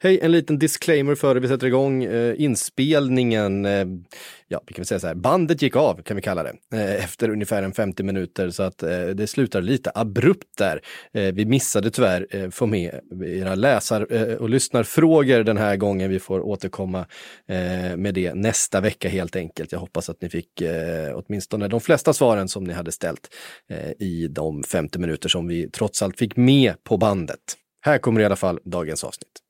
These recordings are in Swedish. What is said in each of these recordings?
Hej, en liten disclaimer före vi sätter igång eh, inspelningen. Eh, ja, vi kan väl säga så här, bandet gick av kan vi kalla det, eh, efter ungefär en 50 minuter så att eh, det slutar lite abrupt där. Eh, vi missade tyvärr eh, få med era läsar eh, och lyssnarfrågor den här gången. Vi får återkomma eh, med det nästa vecka helt enkelt. Jag hoppas att ni fick eh, åtminstone de flesta svaren som ni hade ställt eh, i de 50 minuter som vi trots allt fick med på bandet. Här kommer i alla fall dagens avsnitt.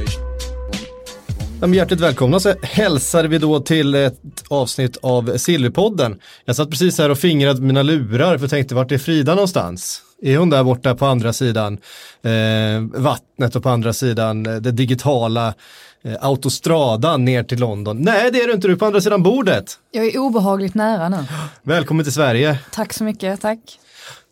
Men Hjärtligt välkomna så hälsar vi då till ett avsnitt av Silverpodden. Jag satt precis här och fingrade mina lurar för jag tänkte vart är Frida någonstans? Är hon där borta på andra sidan eh, vattnet och på andra sidan eh, det digitala eh, autostradan ner till London? Nej, det är du inte, du är på andra sidan bordet. Jag är obehagligt nära nu. Välkommen till Sverige. Tack så mycket, tack.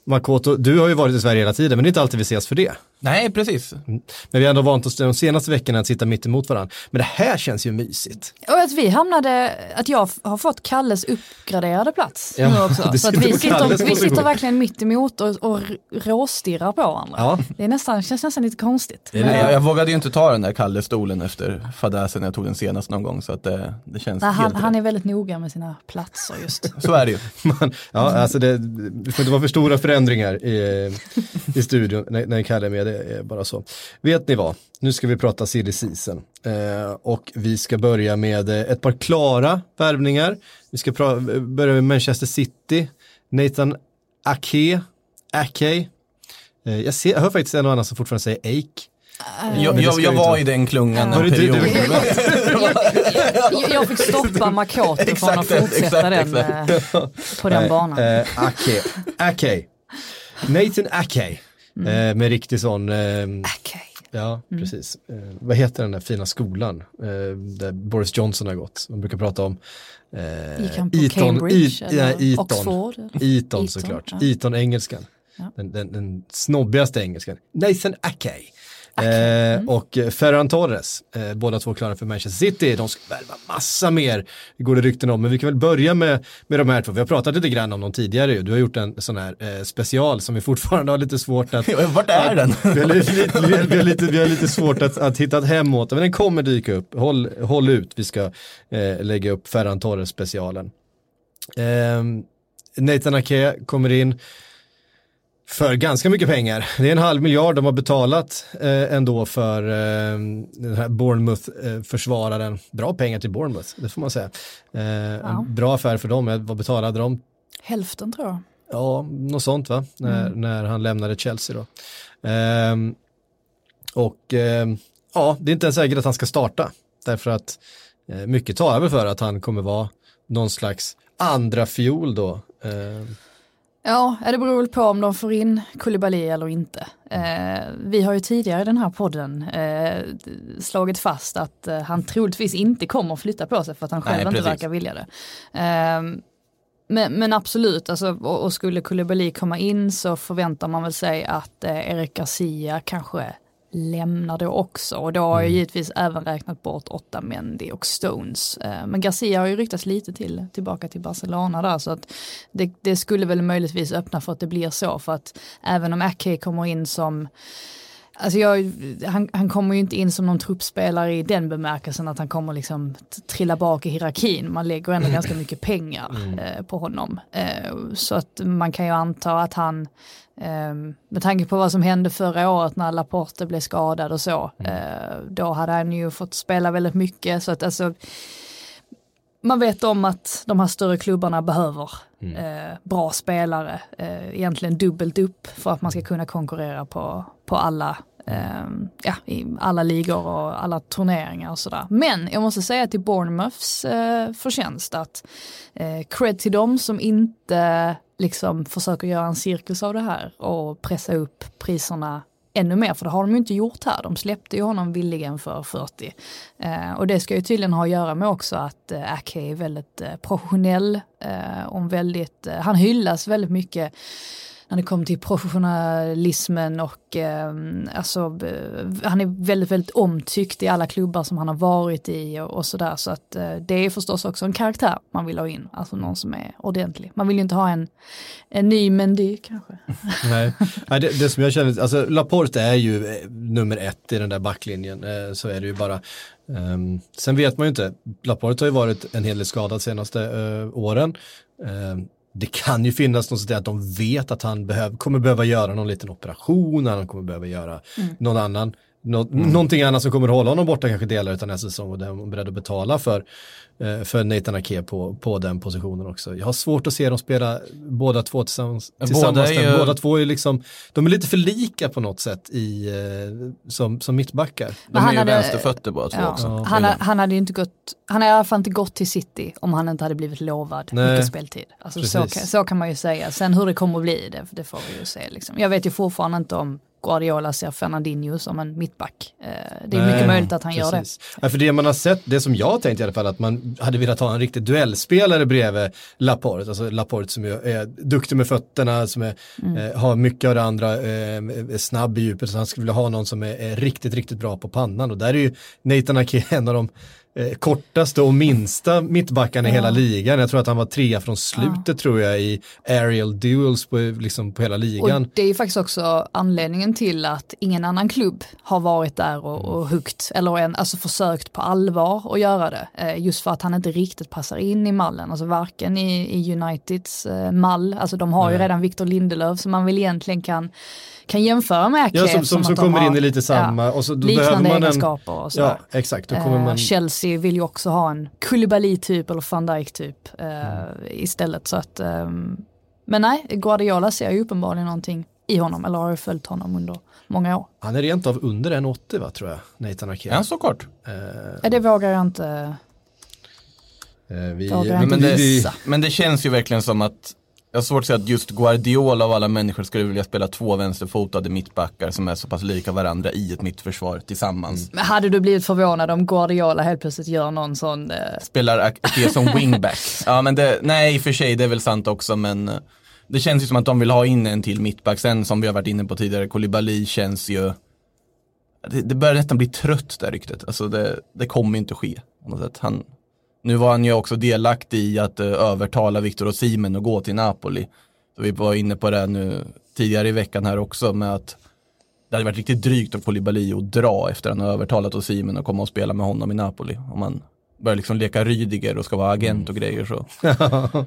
Makoto, du har ju varit i Sverige hela tiden, men det är inte alltid vi ses för det. Nej, precis. Men vi har ändå vant oss de senaste veckorna att sitta mitt emot varandra. Men det här känns ju mysigt. Och att vi hamnade, att jag har fått Kalles uppgraderade plats Ja, nu också. Så att vi sitter, vi sitter verkligen mitt emot och, och råstirrar på varandra. Ja. Det är nästan, känns nästan lite konstigt. Jag, jag vågade ju inte ta den där Kalle-stolen efter fadäsen jag tog den senast någon gång så att det, det känns Nej, han, han är väldigt noga med sina platser just. Så är det ju. Man, ja, alltså det, det får inte vara för stora förändringar i, i studion när, när Kalle är med, det är bara så. Vet ni vad, nu ska vi prata silly season eh, och vi ska börja med eh, ett par klara värvningar. Vi ska börja med Manchester City, Nathan Ake, Ake. Eh, jag, ser, jag hör faktiskt en och annan som fortfarande säger Ake. Jag, det jag, jag ju var i den klungan en det du- period. Jag, jag fick stoppa Makoto från att fortsätta exakt, den, eh, på den banan. Eh, Ake, Ake. Nathan Ake. Mm. Eh, med riktig sån eh, Okej. Ja, precis. Eh, vad heter den där fina skolan eh, där Boris Johnson har gått? Man brukar prata om eh, Gick han på Eton, Cambridge E- eller Eton. Oxford? Eton Eton, såklart. ja. Eton-engelskan. Ja. Den, den, den snobbigaste engelskan. Nathan Ake. Mm. Eh, och eh, Ferran Torres, eh, båda två klara för Manchester City, de ska värva massa mer, det går det rykten om, men vi kan väl börja med, med de här två, vi har pratat lite grann om dem tidigare du har gjort en sån här eh, special som vi fortfarande har lite svårt att Vart är den? vi har lite, lite, vi har, vi har lite, vi har lite svårt att, att hitta ett hem åt men den kommer dyka upp. Håll, håll ut, vi ska eh, lägga upp Ferran Torres specialen. Eh, Nathan Ake kommer in för ganska mycket pengar. Det är en halv miljard de har betalat eh, ändå för eh, den här Bournemouth-försvararen. Bra pengar till Bournemouth, det får man säga. Eh, Ja. En bra affär för dem, vad betalade de? Hälften tror jag. Ja, något sånt va? När, när han lämnade Chelsea då. Ehm, och ehm, ja, det är inte ens säkert att han ska starta. Därför att eh, mycket talar väl för att han kommer vara någon slags andra fiol då. Ehm, Ja, det beror väl på om de får in Koulibaly eller inte. Eh, vi har ju tidigare i den här podden eh, slagit fast att eh, han troligtvis inte kommer att flytta på sig för att han själv Nej, inte precis. verkar vilja det. Eh, men, men absolut, alltså, och, och skulle Koulibaly komma in så förväntar man väl sig att eh, Eric Garcia kanske lämnar då också och då har jag givetvis även räknat bort åtta Mendy och Stones. Eh, men Garcia har ju ryktats lite till tillbaka till Barcelona där så att det, det skulle väl möjligtvis öppna för att det blir så för att även om Ake kommer in som Alltså jag, han, han kommer ju inte in som någon truppspelare i den bemärkelsen att han kommer liksom trilla bak i hierarkin. Man lägger ändå ganska mycket pengar eh, på honom. Eh, så att man kan ju anta att han, eh, med tanke på vad som hände förra året när Laporte blev skadad och så, eh, då hade han ju fått spela väldigt mycket. Så att alltså, man vet om att de här större klubbarna behöver eh, bra spelare, eh, egentligen dubbelt upp för att man ska kunna konkurrera på, på alla, Ehm, ja, i alla ligor och alla turneringar och sådär. Men jag måste säga till Bournemouths eh, förtjänst att eh, cred till dem som inte liksom försöker göra en cirkus av det här och pressa upp priserna ännu mer, för det har de ju inte gjort här. De släppte ju honom villigen för 40. Eh, och det ska ju tydligen ha att göra med också att eh, Ake är väldigt eh, professionell, eh, och väldigt, eh, han hyllas väldigt mycket när det kommer till professionalismen och ehm, alltså, eh, alltså, han är väldigt, väldigt omtyckt i alla klubbar som han har varit i och, och sådär. Så att eh, det är förstås också en karaktär man vill ha in, alltså någon som är ordentlig. Man vill ju inte ha en, en ny Mendy kanske. Nej, Nej det, det som jag känner, alltså Laporte är ju eh, nummer ett i den där backlinjen, eh, så är det ju bara. Um, sen vet man ju inte, Laporte har ju varit en hel del skadad senaste uh, åren. Uh, det kan ju finnas något sånt att de vet att han behöv, kommer behöva göra någon liten operation, han kommer behöva göra någon annan, nå, någonting annat som kommer hålla honom borta kanske delar av nästa säsong och det är de beredda att betala för, eh, för Nathan Ake på, på den positionen också. Jag har svårt att se dem spela båda två tillsammans. Båda tillsammans är där. ju- båda två är liksom, de är lite för lika på något sätt i, eh, som, som mittbackar. De är han ju hade- vänsterfötter båda två Ja. också. Han, ha- han hade ju inte gått, han hade i alla fall inte gått till City om han inte hade blivit lovad Nej. mycket speltid. Alltså så, så kan man ju säga. Sen hur det kommer att bli, det, det får vi ju se. Liksom. Jag vet ju fortfarande inte om Guardiola ser Fernandinho som en mittback. Eh, Det är Nej, mycket möjligt att han gör det. precis. Ja, för det man har sett, det som jag har tänkt i alla fall, att man hade velat ha en riktig duellspelare bredvid Laporte. Alltså Laporte som är duktig med fötterna, som är, Mm. eh, har mycket av det andra, eh, är snabb i djupet. Så han skulle vilja ha någon som är, är riktigt, riktigt bra på pannan. Och där är ju Nathan Ake en av de eh, kortaste och minsta mittbackarna i hela ligan. Jag tror att han var trea från slutet tror jag i aerial duels på, liksom, på hela ligan. Och det är faktiskt också anledningen till att ingen annan klubb har varit där och, och huggt, eller en, alltså försökt på allvar att göra det. Eh, just för att han inte riktigt passar in i mallen, alltså varken i, i Uniteds eh, mall, alltså de har ju redan Victor Lindelöf som man väl egentligen kan, kan jämföra med Ake. Ja, som, som, som de kommer har, in i lite samma. ja, och så, då behöver man en, egenskaper och sådär. Ja, exakt. Då kommer Eh, man... Chelsea vill ju också ha en Koulibaly-typ eller van Dijk-typ eh, Mm. istället. Så att, ehm, men nej, Guardiola ser ju uppenbarligen någonting i honom, eller har ju följt honom under många år. Han är rent av under 1,80 va, tror jag, Nathan Ake. Är han så kort? Eh, Ja, det vågar jag inte. eh, vi, Vågar men, inte Men det, men det känns ju verkligen som att jag har svårt att säga att just Guardiola av alla människor skulle vilja spela två vänsterfotade mittbackar som är så pass lika varandra i ett mittförsvar tillsammans. Men hade du blivit förvånad om Guardiola helt plötsligt gör någon sån, eh, Spelar Ake som wingback. Ja men det, nej i och för sig det är väl sant också men eh, det känns ju som att de vill ha in en till mittback. Sen som vi har varit inne på tidigare, Koulibaly känns ju det, det börjar nästan bli trött det ryktet. Alltså det, det kommer inte ske. Något sätt. Han, nu var han ju också delaktig i att eh, övertala Victor Osimhen att gå till Napoli. Så vi var inne på det nu tidigare i veckan här också med att det hade varit riktigt drygt av Koulibaly att dra efter att han övertalat övertalat Osimhen att komma och spela med honom i Napoli. Om man börjar liksom leka Rydiger och ska vara agent och grejer så.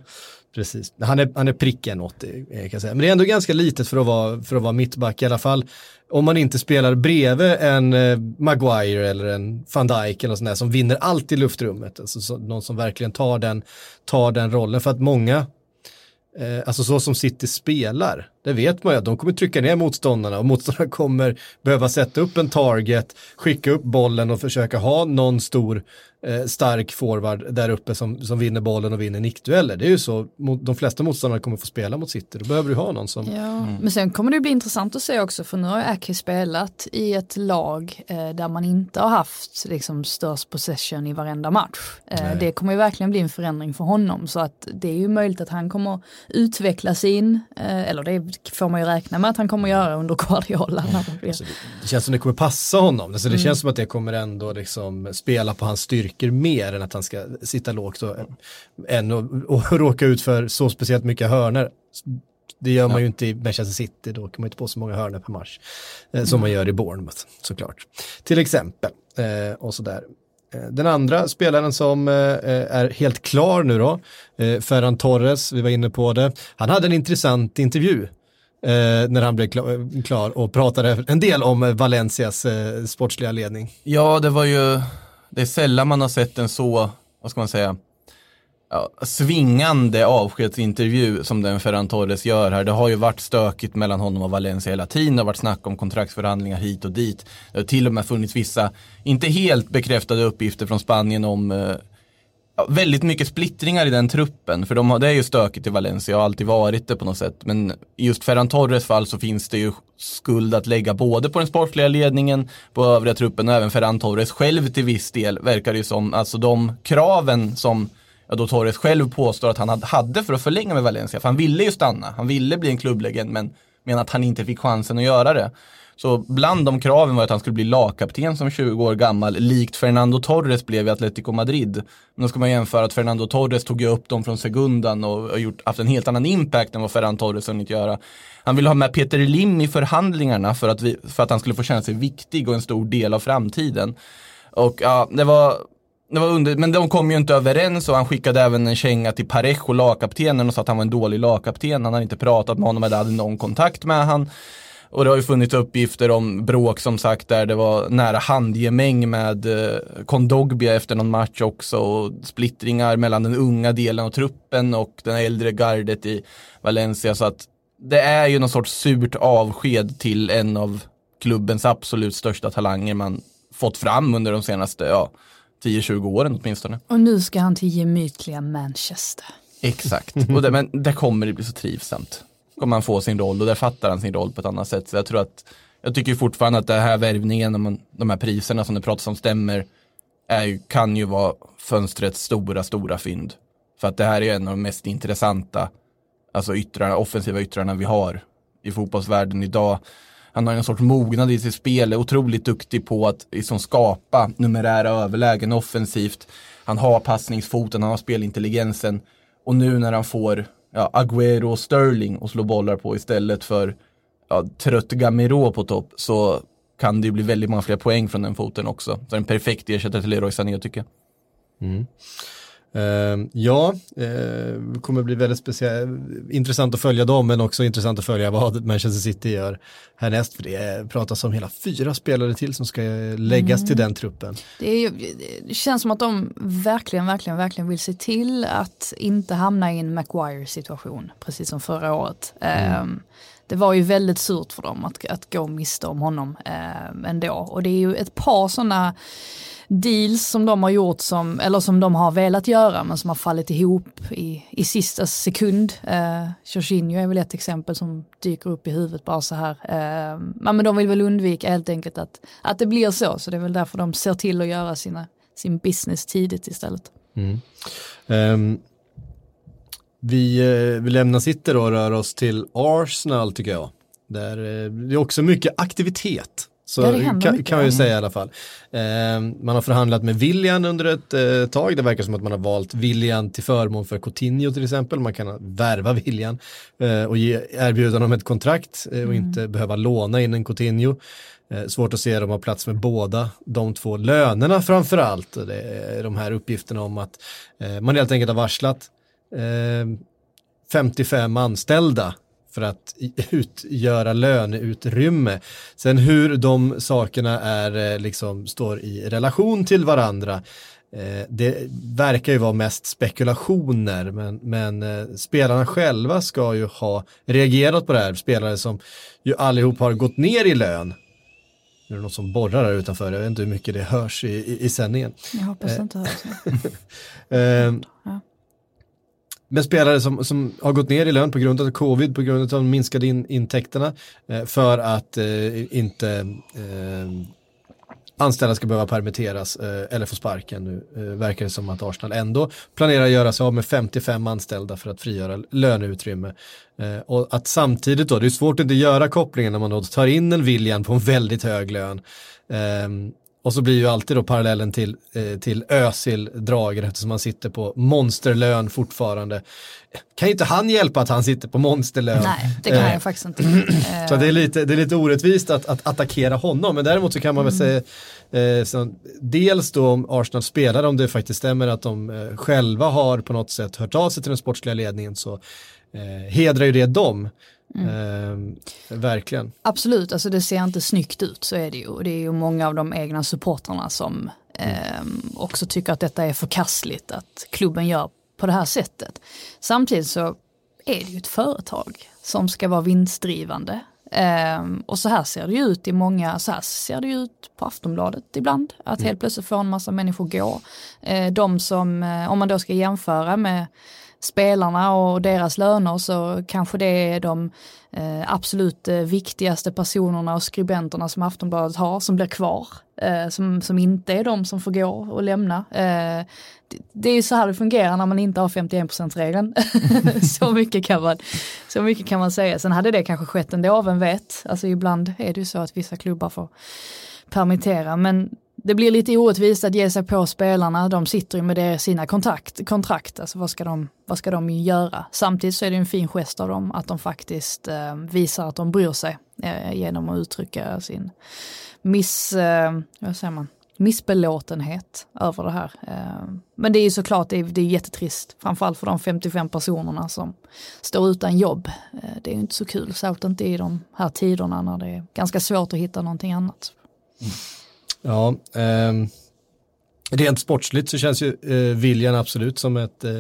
Precis, han är, han är pricken 80 eh, kan jag säga. Men det är ändå ganska litet för att vara, för att vara mittback i alla fall. Om man inte spelar bredvid en eh, Maguire eller en van Dijk eller något sånt där som vinner allt i luftrummet. Alltså så, någon som verkligen tar den, tar den rollen. För att många, eh, alltså så som City spelar, det vet man ju att de kommer trycka ner motståndarna och motståndarna kommer behöva sätta upp en target, skicka upp bollen och försöka ha någon stor eh, stark forward där uppe som, som vinner bollen och vinner nickdueller. Det är ju så, mot, de flesta motståndare kommer få spela mot City, då behöver du ha någon som... Ja, men sen kommer det bli intressant att se också för nu har Ake spelat i ett lag eh, där man inte har haft liksom, störst possession i varenda match. Eh, det kommer ju verkligen bli en förändring för honom så att det är ju möjligt att han kommer utveckla sin, eh, eller det får man ju räkna med att han kommer göra under Guardiola. När det blir. Det känns som det kommer passa honom. Alltså det känns som att det kommer ändå liksom spela på hans styrkor mer än att han ska sitta lågt och, än och, och råka ut för så speciellt mycket hörner. Det gör man ju inte i Manchester City, då kan man inte på så många hörner per match. Eh, som man gör i Bournemouth såklart. Till exempel. Eh, och sådär. Eh, Den andra spelaren som eh, är helt klar nu då, eh, Ferran Torres, vi var inne på det. Han hade en intressant intervju när han blev klar, och pratade en del om Valencias sportsliga ledning. Ja, det var ju, det är sällan man har sett en så, vad ska man säga, ja, svingande avskedsintervju som den Ferran Torres gör här. Det har ju varit stökigt mellan honom och Valencia hela tiden. Det har varit snack om kontraktsförhandlingar hit och dit. Det har till och med funnits vissa, inte helt bekräftade uppgifter från Spanien om eh, väldigt mycket splittringar i den truppen. För de har, det är ju stökigt i Valencia och har alltid varit det på något sätt. Men just Ferran Torres fall så finns det ju skuld att lägga både på den sportliga ledningen, på övriga truppen och även Ferran Torres själv till viss del verkar det ju som. Alltså de kraven som ja, då Torres själv påstår att han hade för att förlänga med Valencia. För han ville ju stanna, han ville bli en klubblegend men menar att han inte fick chansen att göra det. Så bland de kraven var att han skulle bli lagkapten som 20 år gammal, likt Fernando Torres blev i Atletico Madrid. Men då ska man jämföra att Fernando Torres tog ju upp dem från segundan och har gjort, haft en helt annan impact än vad Ferran Torres hunnit göra. Han ville ha med Peter Lim i förhandlingarna för att, vi, för att han skulle få känna sig viktig och en stor del av framtiden. Och ja, det var det var under, men de kom ju inte överens och han skickade även en känga till Parejo, lagkaptenen, och sa att han var en dålig lagkapten. Han hade inte pratat med honom eller hade någon kontakt med han. Och det har ju funnits uppgifter om bråk som sagt där det var nära handgemäng med eh, Kondogbia efter någon match också och splittringar mellan den unga delen av truppen och den äldre gardet i Valencia. Så att det är ju någon sorts surt avsked till en av klubbens absolut största talanger man fått fram under de senaste ja, 10-20 åren åtminstone. Och nu ska han till gemytliga Manchester. Exakt, och det, men där kommer det bli så trivsamt. Kommer han få sin roll och där fattar han sin roll på ett annat sätt. Så jag tror att, jag tycker fortfarande att den här värvningen, de här priserna som det pratas om stämmer, är, kan ju vara fönstrets stora, stora fynd. För att det här är en av de mest intressanta, alltså yttrarna, offensiva yttrarna vi har i fotbollsvärlden idag. Han har en sorts mognad i sitt spel, är otroligt duktig på att liksom skapa numerära överlägen offensivt. Han har passningsfoten, han har spelintelligensen. Och nu när han får ja, Agüero och Sterling och slå bollar på istället för ja, trött Gamero på topp så kan det ju bli väldigt många fler poäng från den foten också. Så en perfekt ersättare till Leroy Sané tycker jag. Mm. Uh, ja, uh, kommer bli väldigt speciellt, intressant att följa dem men också intressant att följa vad Manchester City gör härnäst för det pratas om hela fyra spelare till som ska läggas mm. till den truppen. Det, är, det, känns som att de verkligen, verkligen, verkligen vill se till att inte hamna i en Maguire situation precis som förra året. Mm. Uh, det var ju väldigt surt för dem att, att gå miste om honom eh, ändå. Och det är ju ett par sådana deals som de har gjort som, eller som de har velat göra men som har fallit ihop i, i sista sekund. Eh, Jorginho är väl ett exempel som dyker upp i huvudet bara så här. Eh, men de vill väl undvika helt enkelt att, att det blir så, så det är väl därför de ser till att göra sina, sin business tidigt istället. Mm. Um, vi, eh, vi lämnar City och rör oss till Arsenal tycker jag. Där, eh, det är också mycket aktivitet. Så kan, kan man ju säga i alla fall. Eh, man har förhandlat med William under ett eh, tag. Det verkar som att man har valt William till förmån för Coutinho till exempel. Man kan värva William eh, och ge, erbjuda honom ett kontrakt eh, och mm. inte behöva låna in en Coutinho. Eh, svårt att se dem ha plats med båda de två lönerna framför allt. De här uppgifterna om att eh, man helt enkelt har varslat 55 anställda för att utgöra löneutrymme. Sen hur de sakerna är, eh, liksom, står i relation till varandra, eh, det verkar ju vara mest spekulationer, men, men eh, spelarna själva ska ju ha reagerat på det här, spelare som ju allihop har gått ner i lön. Nu är det något som borrar här utanför, jag vet inte hur mycket det hörs i, i, i sändningen. Jag hoppas det inte hörs. ja. Med spelare som, som har gått ner i lön på grund av covid, på grund av de minskade in, intäkterna eh, för att eh, inte eh, anställda ska behöva permitteras eh, eller få sparken. Nu eh, verkar det som att Arsenal ändå planerar att göra sig av med 55 anställda för att frigöra löneutrymme. Eh, och att samtidigt då, det är svårt att inte göra kopplingen när man då tar in en William på en väldigt hög lön. Ehm, och så blir ju alltid då parallellen till, eh, till Özil dragen eftersom han sitter på monsterlön fortfarande. Kan inte han hjälpa att han sitter på monsterlön? Nej, det kan eh, jag faktiskt inte. så det är lite, det är lite orättvist att, att attackera honom, men däremot så kan man väl mm. säga eh, så, dels då om Arsenal spelar, om det faktiskt stämmer att de eh, själva har på något sätt hört av sig till den sportsliga ledningen så eh, hedrar ju det dem. Mm. Eh, verkligen. Absolut, alltså det ser inte snyggt ut, så är det ju. Och det är ju många av de egna supportrarna som eh, också tycker att detta är förkastligt, att klubben gör på det här sättet. Samtidigt så är det ju ett företag som ska vara vinstdrivande. Ehm, och så här ser det ju ut i många, så här ser det ju ut på Aftonbladet ibland. Att helt plötsligt får en massa människor gå. Eh, de som, eh, om man då ska jämföra med spelarna och deras löner så kanske det är de eh, absolut eh, viktigaste personerna och skribenterna som Aftonbladet har som blir kvar. Eh, som, som inte är de som får gå och lämna. Det, det är ju så här det fungerar när man inte har 51%-regeln. så, mycket kan man, så mycket kan man säga. Sen hade det kanske skett ändå, vem vet. Alltså ibland är det ju så att vissa klubbar får permittera. Men det blir lite orättvist att ge sig på spelarna. De sitter ju med det, sina kontrakt, kontrakt. Alltså vad ska, de, vad ska de göra? Samtidigt så är det en fin gest av dem att de faktiskt eh, visar att de bryr sig eh, genom att uttrycka sin miss, eh, vad säger man? missbelåtenhet över det här. Eh, Men det är ju såklart, det är, det är jättetrist, framförallt för de 55 personerna som står utan jobb. Eh, Det är ju inte så kul, särskilt inte i de här tiderna när det är ganska svårt att hitta någonting annat. Mm. Ja, ehm, rent sportsligt så känns ju eh, William absolut som, ett, eh,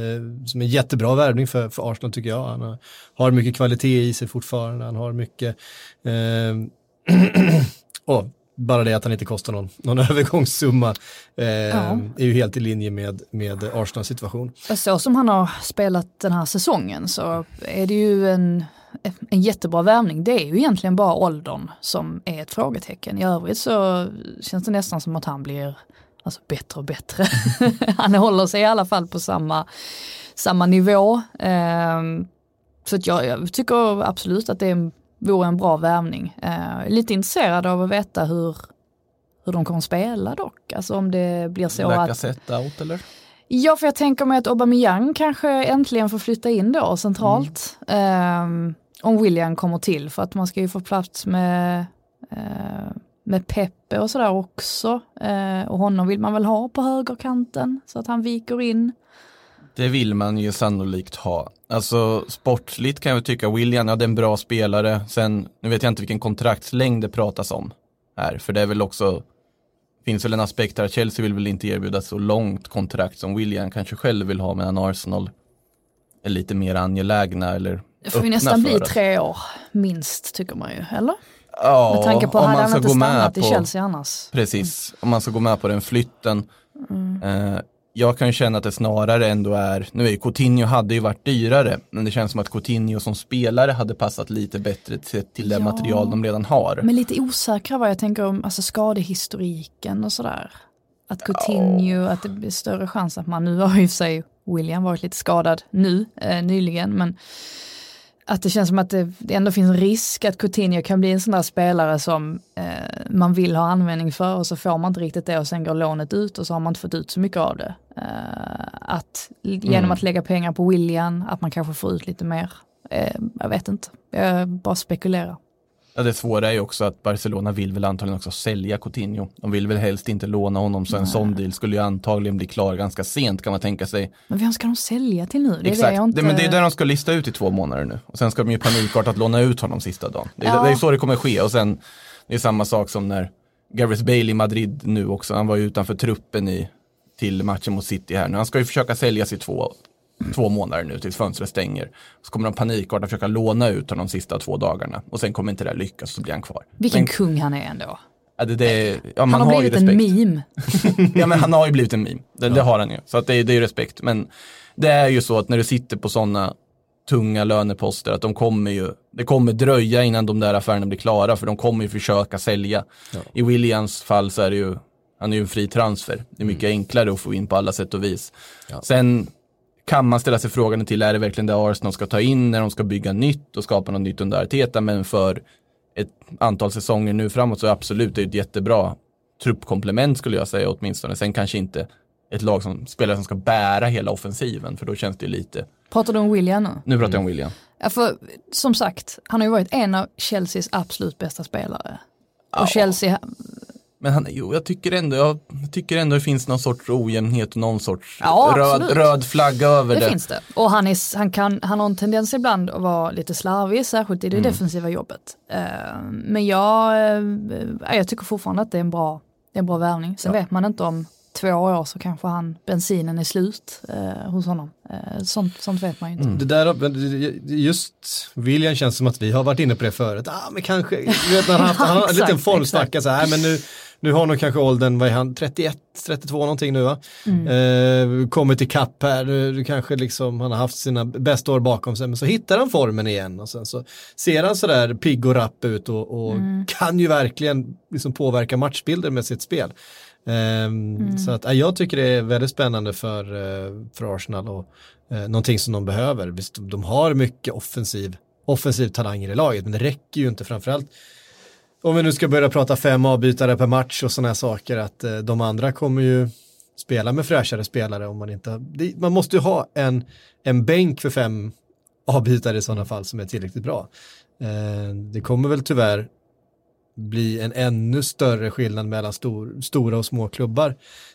som en jättebra värvning för, för Arsenal tycker jag. Han har, har mycket kvalitet i sig fortfarande, han har mycket, och bara det att han inte kostar någon, någon övergångssumma eh, är ju helt i linje med, med Arsenals situation. Så som han har spelat den här säsongen så är det ju en, en jättebra värvning. Det är ju egentligen bara åldern som är ett frågetecken. I övrigt så känns det nästan som att han blir alltså, bättre och bättre. han håller sig i alla fall på samma, samma nivå. Ehm, så att jag, jag tycker absolut att det är en- vore en bra värvning. Eh, lite intresserad av att veta hur, hur de kommer spela dock. Alltså om det blir så att Lacazette out eller? Ja, för jag tänker mig att Aubameyang kanske äntligen får flytta in då centralt. Ehm, om William kommer till, för att man ska ju få plats med, eh, med Peppe och sådär också. Eh, och honom vill man väl ha på högerkanten så att han viker in. Det vill man ju sannolikt ha. Alltså sportsligt kan jag väl tycka William, ja det är en bra spelare. Sen, nu vet jag inte vilken kontraktslängd det pratas om här. För det är väl också, finns väl en aspekt här, Chelsea vill väl inte erbjuda så långt kontrakt som William kanske själv vill ha medan Arsenal är lite mer angelägna eller det får ju nästan bli tre år, minst tycker man ju, eller? Ja, Med tanke på om man ska gå med i på, Chelsea annars. Precis, om man ska gå med på den flytten. Mm. Eh, jag kan ju känna att det snarare ändå är, nu är ju Coutinho hade ju varit dyrare, men det känns som att Coutinho som spelare hade passat lite bättre till, till det Ja. material de redan har. Men lite osäkra vad jag tänker om alltså skadehistoriken och sådär. Att Coutinho, att det blir större chans att man, nu har ju i sig William varit lite skadad nu, eh, nyligen, men att det känns som att det, ändå finns risk att Coutinho kan bli en sån där spelare som eh, man vill ha användning för och så får man inte riktigt det och sen går lånet ut och så har man inte fått ut så mycket av det. Eh, att genom Mm. att lägga pengar på William, att man kanske får ut lite mer. Eh, jag vet inte, jag bara spekulerar. Ja, det svåra är ju också att Barcelona vill väl antagligen också sälja Coutinho. De vill väl helst inte låna honom, så en sån deal skulle ju antagligen bli klar ganska sent kan man tänka sig. Men vem ska de sälja till nu? Det är Exakt, det jag inte... det, men det är det de ska lista ut i två månader nu. Och sen ska de ju panikartat låna ut honom sista dagen. Det är, Ja. det är så det kommer ske och sen det är samma sak som när Gareth Bale i Madrid nu också, han var ju utanför truppen i, till matchen mot City här nu. Han ska ju försöka säljas i två, två månader nu tills fönstret stänger. Så kommer de panikartat försöka låna ut honom de sista två dagarna och sen kommer inte det lyckas så blir han kvar. Vilken Men, kung han är ändå. ja, det, det, ja, Han man har har ju blivit en meme. Ja men han har ju blivit en meme. Det, det har han ju. Så att det, det är ju respekt. Men det är ju så att när du sitter på sådana tunga löneposter att de kommer ju, det kommer dröja innan de där affärerna blir klara för de kommer ju försöka sälja. I Williams fall så är det ju, han är ju en fri transfer. Det är mycket enklare att få in på alla sätt och vis. Sen kan man ställa sig frågan till, är det verkligen det Arsenal ska ta in när de ska bygga nytt och skapa något nytt under Arteta, men för ett antal säsonger nu framåt så absolut, det är ett jättebra truppkomplement skulle jag säga åtminstone. Sen kanske inte ett lag som spelare som ska bära hela offensiven, för då känns det lite, Pratar du om William nu? nu pratar jag om William. Ja, för, som sagt, han har ju varit en av Chelseas absolut bästa spelare. Och Chelsea, Men han, jo, jag tycker ändå, jag tycker ändå det finns någon sorts ojämnhet och någon sorts Ja, röd, röd flagga över det, det. finns det. Och han, är, han, kan, han har en tendens ibland att vara lite slarvig, särskilt i det Mm. defensiva jobbet. Eh, men jag, eh, jag tycker fortfarande att det är en bra, det är en bra värvning. Sen vet man inte om, två år så kanske han, bensinen är slut eh, hos honom. Eh, sånt, sånt vet man ju inte. Det där, just William känns som att vi har varit inne på det förut. Ah, men kanske, vet, när han, har haft, han har en liten formsvacka så här, men nu, nu har nog kanske åldern, vad är han, 31, 32 någonting nu va? Mm. Eh, kommit ikapp här, nu, nu kanske liksom han har haft sina bästa år bakom sig, men så hittar han formen igen och sen så ser han sådär pigg och rapp ut och, och Mm. kan ju verkligen liksom påverka matchbilder med sitt spel. Ehm, Mm. Så att, ja, jag tycker det är väldigt spännande för, eh, för Arsenal och eh, någonting som de behöver. Visst, de har mycket offensiv, offensiv talanger i laget, men det räcker ju inte framförallt om vi nu ska börja prata fem avbytare per match och sådana här saker, att eh, de andra kommer ju spela med fräschare spelare om man inte det, man måste ju ha en, en bänk för fem avbytare i sådana fall som är tillräckligt bra. Eh, det kommer väl tyvärr bli en ännu större skillnad mellan stor, stora och små klubbar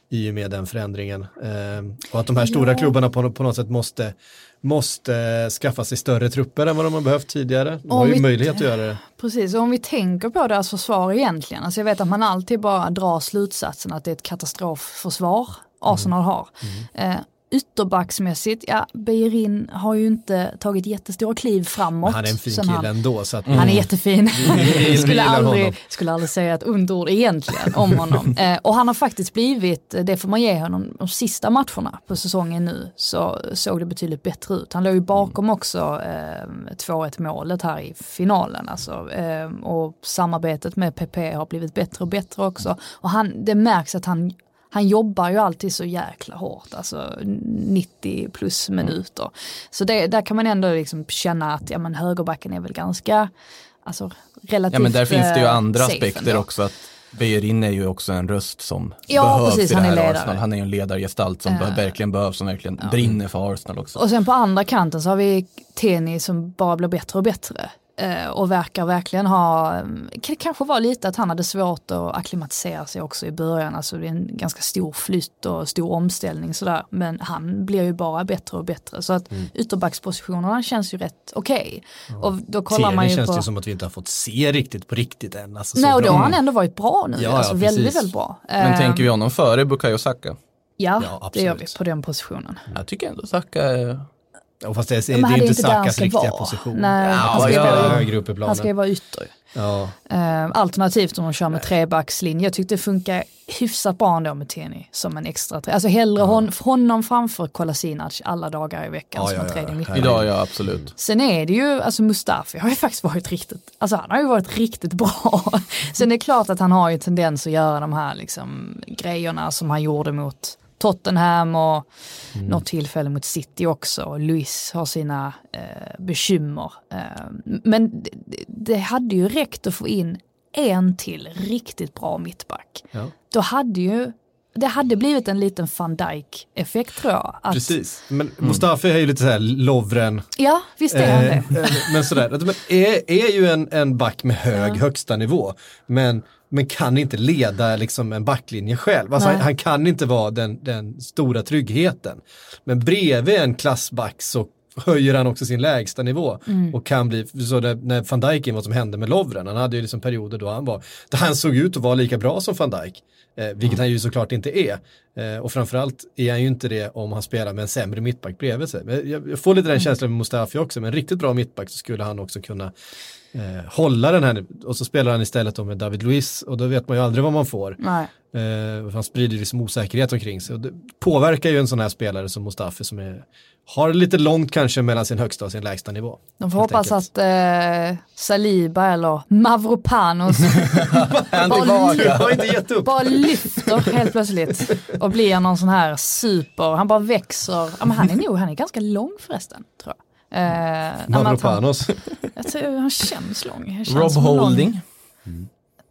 i och med den förändringen. Eh, och att de här stora Ja. klubbarna på, på något sätt måste, måste skaffa sig större trupper än vad de har behövt tidigare. De har Om ju vi- möjlighet att göra det. Precis, och om vi tänker på deras försvar egentligen, alltså jag vet att man alltid bara drar slutsatsen att det är ett katastrofförsvar Arsenal har. Eh, ytterbacksmässigt, ja, Beirin har ju inte tagit jättestora kliv framåt. Men han är en fin kille han, ändå. Så att, Han är jättefin. vi skulle, gillar aldrig, skulle aldrig säga ett ont ord egentligen om honom. Eh, och han har faktiskt blivit, det får man ge honom, de sista matcherna på säsongen nu så såg det betydligt bättre ut. Han låg ju bakom också eh, 2-1 målet här i finalen. Alltså, eh, och samarbetet med PP har blivit bättre och bättre också. Och han, det märks att han han jobbar ju alltid så jäkla hårt, alltså 90 plus minuter. Så det, där kan man ändå liksom känna att ja, men högerbacken är väl ganska, alltså relativt Ja men där finns det ju eh, andra aspekter ändå. också. att Beijerin är ju också en röst som Ja, behövs precis, i det han är här. Arsenal. Han är ju en ledargestalt som be- verkligen behövs, som verkligen brinner för Arsenal också. Och sen på andra kanten så har vi Teni som bara blir bättre och bättre. Eh, och verkar verkligen ha, det kanske var lite att han hade svårt att acklimatisera sig också i början. Alltså det är en ganska stor flytt och stor omställning sådär. Men han blir ju bara bättre och bättre. Så att Mm. ytterbackspositionerna känns ju rätt okej. Och då kollar man Tierney ju känns på... det som att vi inte har fått se riktigt på riktigt än. Alltså, så Nej och då har han ändå varit bra nu. Ja, ja, alltså väldigt, precis. väldigt bra. Men Eh, tänker vi honom före Bukayo Saka? Ja, Ja, det gör vi på den positionen. Jag tycker ändå Saka är... Ja, fast det är, det är inte Sakas riktiga vara. position. Nej, han han ska högre upp i planen. Han ska ju vara ytter. Ja. Eh, alternativt om de kör med trebackslinje. Jag tyckte det funkar hyfsat bra ändå med Tierney som en extra tre. Alltså hellre hon, honom framför Kolasinac alla dagar i veckan Ja, som ja, en ja, tredje ja. mittback. Idag ja, absolut. Sen är det ju, alltså Mustafi har ju faktiskt varit riktigt, alltså han har ju varit riktigt bra. Sen är det klart att han har ju tendens att göra de här liksom grejerna som han gjorde mot Tottenham och Mm. något tillfälle mot City också. Och Luis har sina eh, bekymmer. Eh, men det, det hade ju räckt att få in en till riktigt bra mittback. Ja. Då hade ju, det hade blivit en liten van Dijk effekt tror jag. Att, Precis, men Mustafi är ju lite såhär Lovren. Ja, visst är han Eh, det. eh, men sådär, men är, är ju en, en back med hög högsta nivå. Men, men kan inte leda liksom en backlinje själv. Alltså han, han kan inte vara den, den stora tryggheten. Men bredvid en klassback så höjer han också sin lägsta nivå Mm. och kan bli, så det, när van Dijk in vad som hände med Lovren, han hade ju liksom perioder då han var, där han såg ut att vara lika bra som van Dijk, eh, vilket han ju såklart inte är. Eh, och framförallt är han ju inte det om han spelar med en sämre mittback bredvid sig. Men jag, jag får lite den känslan med Mustafi också, men en riktigt bra mittback så skulle han också kunna eh, hålla den här, och så spelar han istället då med David Luiz och då vet man ju aldrig vad man får. Eh, han sprider liksom osäkerhet omkring sig och det påverkar ju en sån här spelare som Mustafi som är, har lite långt kanske mellan sin högsta och sin lägsta nivå. De får hoppas enkelt. att eh, Saliba eller Mavropanos bara lyfter helt plötsligt och blir någon sån här super, han bara växer. Ja, men han är nog, han är ganska lång förresten tror jag. Eh, Mavropanos. jag tror han känns lång. Han känns Rob som en lång- Holding?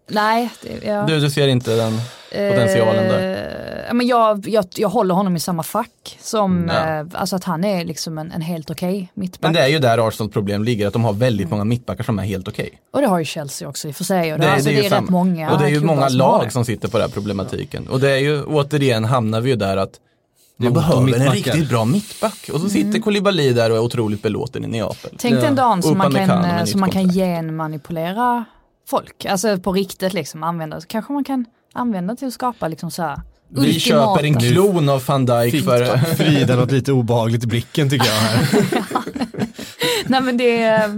Nej, det, ja. Du, du ser inte den potentialen där? Eh, ja, men jag, jag, jag håller honom i samma fack som, Ja. eh, alltså att han är liksom en, en helt okej mittback. Men det är ju där Arsenals problem ligger, att de har väldigt många mittbackar som är helt okej. Och det har ju Chelsea också i och för sig. Och det, Det, alltså, det, ju är rätt många Och det är ju många som lag det. som sitter på den här problematiken. Och det är ju, återigen hamnar vi ju där att om behöver en riktigt bra mittback. Och så sitter Koulibaly där och är otroligt belåten i Neapel. Tänk den dagen som man, kan, eh, som man kan genmanipulera folk. Alltså på riktigt liksom använda, så kanske man kan använda till att skapa liksom så här Vi Ultimata. köper en klon av van Dijk Fick för... Frida något lite obehagligt i blicken tycker jag. Här. Nej men det, eh,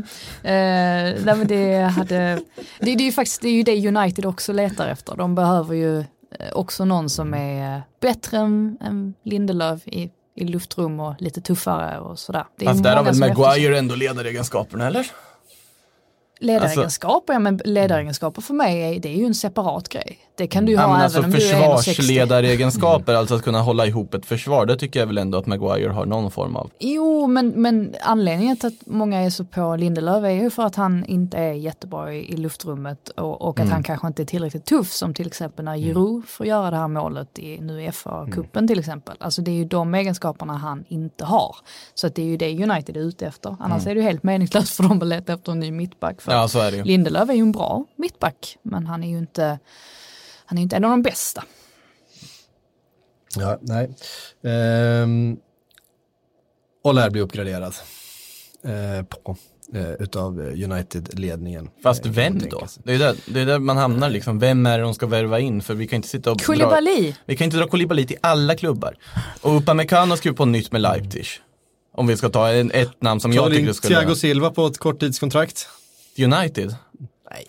nej, men det hade, det, det är ju faktiskt det, är ju det United också letar efter. De behöver ju eh, också någon som är eh, bättre än, än Lindelöf i, i luftrum och lite tuffare och sådär. Det är Fast där har väl Maguire ändå ledaregenskaperna eller? Ledaregenskaper, ja men ledaregenskaper för mig är, det är ju en separat grej. Det kan du ju Ja, ha men även alltså om du är 1,60. försvarsledaregenskaper, alltså att kunna hålla ihop ett försvar, det tycker jag väl ändå att Maguire har någon form av. Jo, men, men anledningen till att många är så på Lindelöf är ju för att han inte är jättebra i, i luftrummet och, och att Mm. han kanske inte är tillräckligt tuff som till exempel när Giroud får göra det här målet i, nu i FA-cupen till exempel. Alltså det är ju de egenskaperna han inte har. Så att det är ju det United är ute efter. Annars är det ju helt meningslöst för dem att leta efter en ny mittback. För. Ja, så är det ju. Lindelöf är ju en bra mittback, men han är ju inte, han är inte en av de bästa. Ja, nej. Ehm, Olair blir uppgraderad eh, på, eh, utav United-ledningen. Fast Eh, vem då? Det är där, det är där man hamnar liksom, vem är det de ska värva in? För vi kan inte sitta och dra, Koulibaly! vi kan inte dra Koulibaly till alla klubbar. Och Upamecano skriver på nytt med Leipzig. Om vi ska ta en, ett namn som jag Colin tycker skulle... Thiago Silva på ett korttidskontrakt. United? Nej,